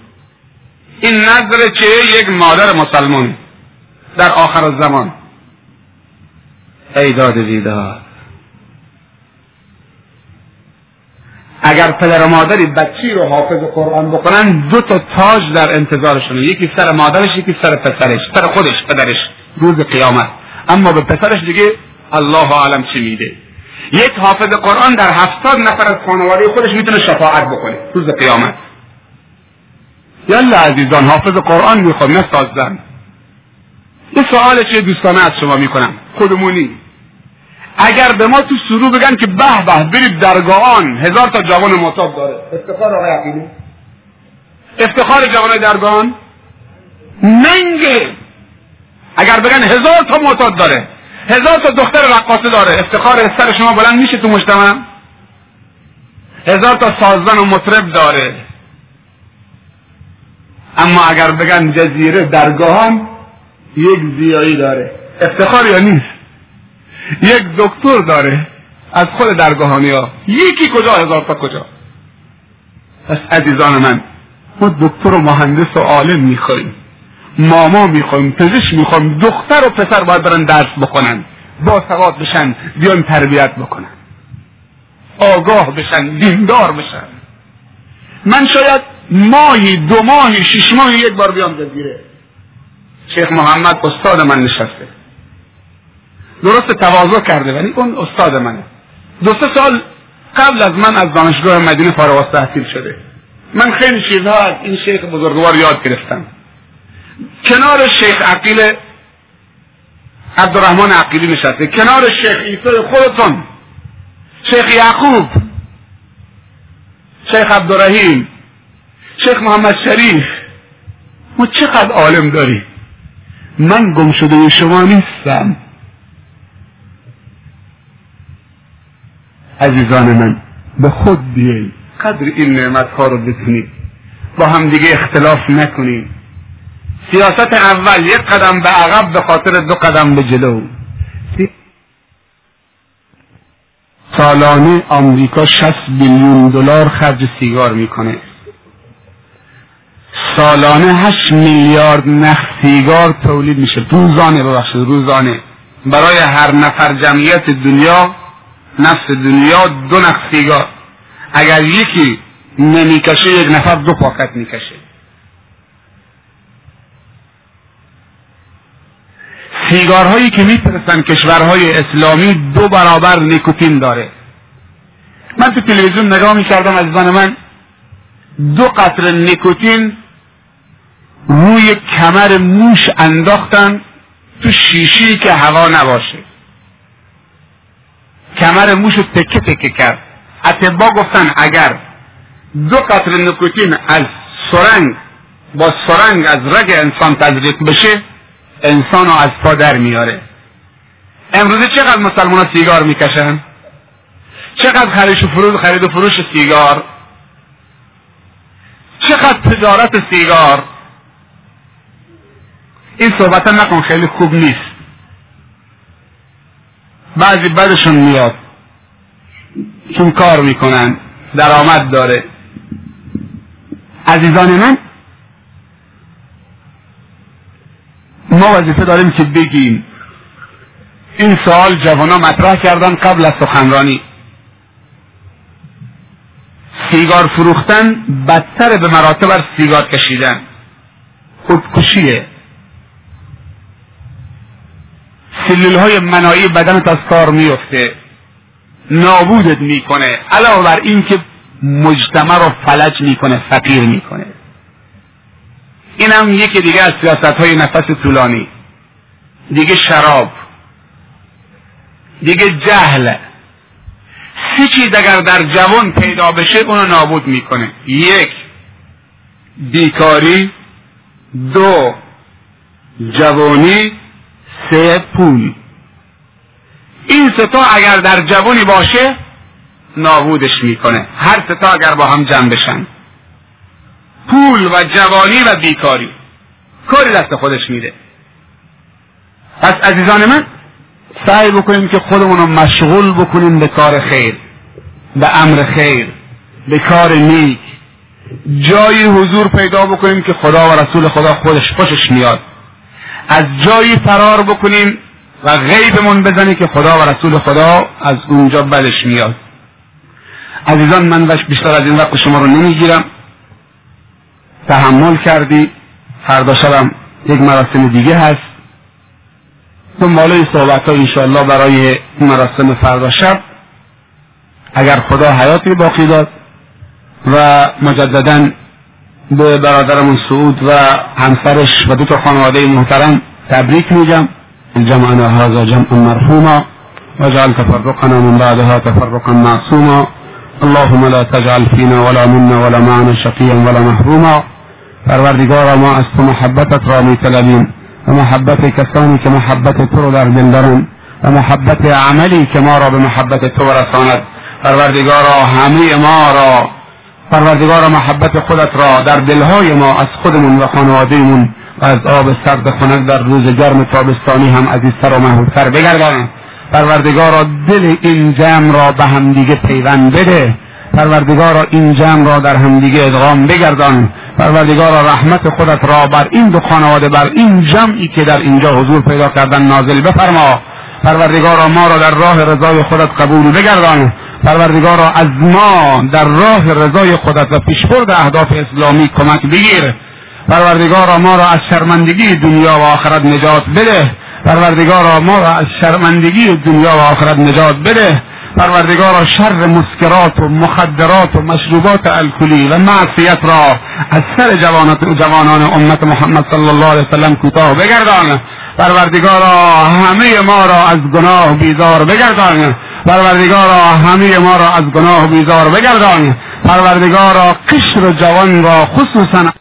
این نظر چه؟ یک مادر مسلمان در آخر زمان ای داد دیدار اگر پدر و مادری بچی رو حافظ قرآن بکنن دو تا تاج در انتظارشونه. یکی سر مادرش یکی سر پسرش. سر خودش پدرش. روز قیامت. اما به پسرش دیگه الله عالم چی میده یک حافظ قرآن در هفتاد نفر از خانواده خودش می‌تونه شفاعت بکنه. روز قیامت. یالا عزیزان حافظ قرآن می‌خوام نه سازدن. یه سوال چه دوستانه از شما می‌کنم. خودمونی. اگر به ما تو سرو بگن که به به برید درگاهان هزار تا جوان معتاد داره. افتخار آقای عقیلی افتخار جوان درگاهان؟ ننگه اگر بگن هزار تا معتاد داره هزار تا دختر رقاصه داره افتخار سر شما بلند میشه تو مجتمع؟ هزار تا سازن و مطرب داره. اما اگر بگن جزیره درگاهان یک زیایی داره. افتخار یا نیست؟ یک دکتر داره از خود درگاهانی ها یکی کجا؟ هزار تا کجا؟ پس عزیزان من ما دکتر و مهندس و عالم می‌خوایم. ماما می‌خوایم پزشک می‌خوایم دختر و پسر باید برن درس بکنن با سواد بشن بیان تربیت بکنن. آگاه بشن دیندار بشن. من شاید ماهی دو ماهی شش ماهی یک بار بیام جزیره. شیخ محمد استاد من نشسته. درست تواضع کرده ولی اون استاد منه. دو سه سال قبل از من از دانشگاه مدینه فارغ تحصیل شده. من خیلی چیزها از این شیخ بزرگوار یاد گرفتم. کنار شیخ عقیل عبدالرحمن عقیلی نشسته کنار شیخ عیسی خودتون شیخ یعقوب شیخ عبدالرحیم شیخ محمد شریف. ما چقدر عالم داریم. من گم شده شما نیستم. عزیزان من به خود بیایید قدر این نعمت ها رو بتونید با هم دیگه اختلاف نکنید سیاست اول یک قدم به عقب به خاطر دو قدم به جلو. سالانه آمریکا 60 بیلیون دلار خرج سیگار می‌کنه. سالانه 8 میلیارد نخ سیگار تولید میشه. روزانه ببخشید روزانه. برای هر نفر جمعیت دنیا نفس دنیا دو نخ سیگار اگر یکی نمی‌کشه یک نفر دو پاکت می‌کشه. سیگارهایی که میفرستن کشورهای اسلامی دو برابر نیکوتین داره. من تو تلویزیون نگاه می‌کردم از زن من دو قطر نیکوتین روی کمر موش انداختن تو شیشی که هوا نباشه. کمر موش تکه تکه کرد. اتبا گفتن اگر دو قطر نیکوتین از سرنگ با سرنگ از رگ انسان تزریق بشه انسان از پا در میاره. امروزه چقدر مسلمان سیگار می‌کشن؟ چقدر خرید و فروش خرید و فروش سیگار؟ چقدر تجارت سیگار؟ این صحبت نکن خیلی خوب نیست. بعضی بدشون میاد. چون کار می‌کنن. درآمد داره. عزیزان من ما وظیفه داریم که بگیم. این سوال جوانا مطرح کردن قبل از سخنرانی. سیگار فروختن بدتر به مراتب از سیگار کشیدن. خودکشیه. سلول های منایی بدنت از کار میفته نابودت می‌کنه. علاوه بر این که مجتمع رو فلج می‌کنه فقیر می‌کنه. این هم یکی دیگه از سیاست های نفس طولانی. دیگه شراب. دیگه جهل. سه چیز اگر در جوان پیدا بشه اونو نابود می‌کنه. یک بیکاری. دو جوانی. سه پول. این ستا اگر در جوانی باشه نابودش می‌کنه. هر ستا اگر با هم جمع بشن. پول و جوانی و بیکاری. کاری دست خودش میده. پس عزیزان من سعی بکنیم که خودمون رو مشغول بکنیم به کار خیر به امر خیر به کار نیک. جایی حضور پیدا بکنیم که خدا و رسول خدا خودش خوشش میاد. از جایی فرار بکنیم و غیبمون بزنی که خدا و رسول خدا از اونجا بدش میاد. عزیزان من بیشتر از این وقت شما رو نمی‌گیرم. تحمل کردی. فردا شبم یک مراسم دیگه هست. دنباله صحبت ها انشاءالله برای مراسم فردا شب. اگر خدا حیاتی باقی داد و مجددا به برادرمون سعود و همسرش و دو تا خانواده محترم تبریک میگم. جمعنا هذا جمع مرحوما وجعل تفرقنا من بعدها تفرقا معصوما. اللهم لا تجعل فينا ولا منا ولا معنا شقيا ولا محروما. پروردگارا ما از تو محبتت را میطلبیم و محبت کسانی که محبت تو رو در دل دارن و محبت عملی که ما را به محبت تو رساند. پروردگارا همه ما را پروردگارا محبت خودت را در دلهای ما از خودمون و خانوادهمون و از آب سرد خنک در روز گرم تابستانی هم عزیزتر و محبوبتر بگردان. پروردگارا دل این جمع را به همدیگه پیوند بده. پروردگارا این جمع را در همدیگه ادغام بگردان. پروردگارا رحمت خودت را بر این دو خانواده بر این جمعی که در اینجا حضور پیدا کردن نازل بفرما. پروردگارا ما را در راه رضای خودت قبول بگردان. پروردگارا از ما در راه رضای خودت و پیشبرد اهداف اسلامی کمک بگیر. پروردگارا ما را از شرمندگی دنیا و آخرت نجات بده. پروردگارا ما را از شرمندگی دنیا و آخرت نجات بده. پروردگارا شر مسکرات و مخدرات و مشروبات الکلی و معصیت را از سر جوانان امت محمد صلی الله علیه وسلم کوتاه بگردان. پروردگارا همه ما را از گناه بیزار بگردان. پروردگارا همه ما را از گناه بیزار بگردان. پروردگارا قشر جوان را خصوصا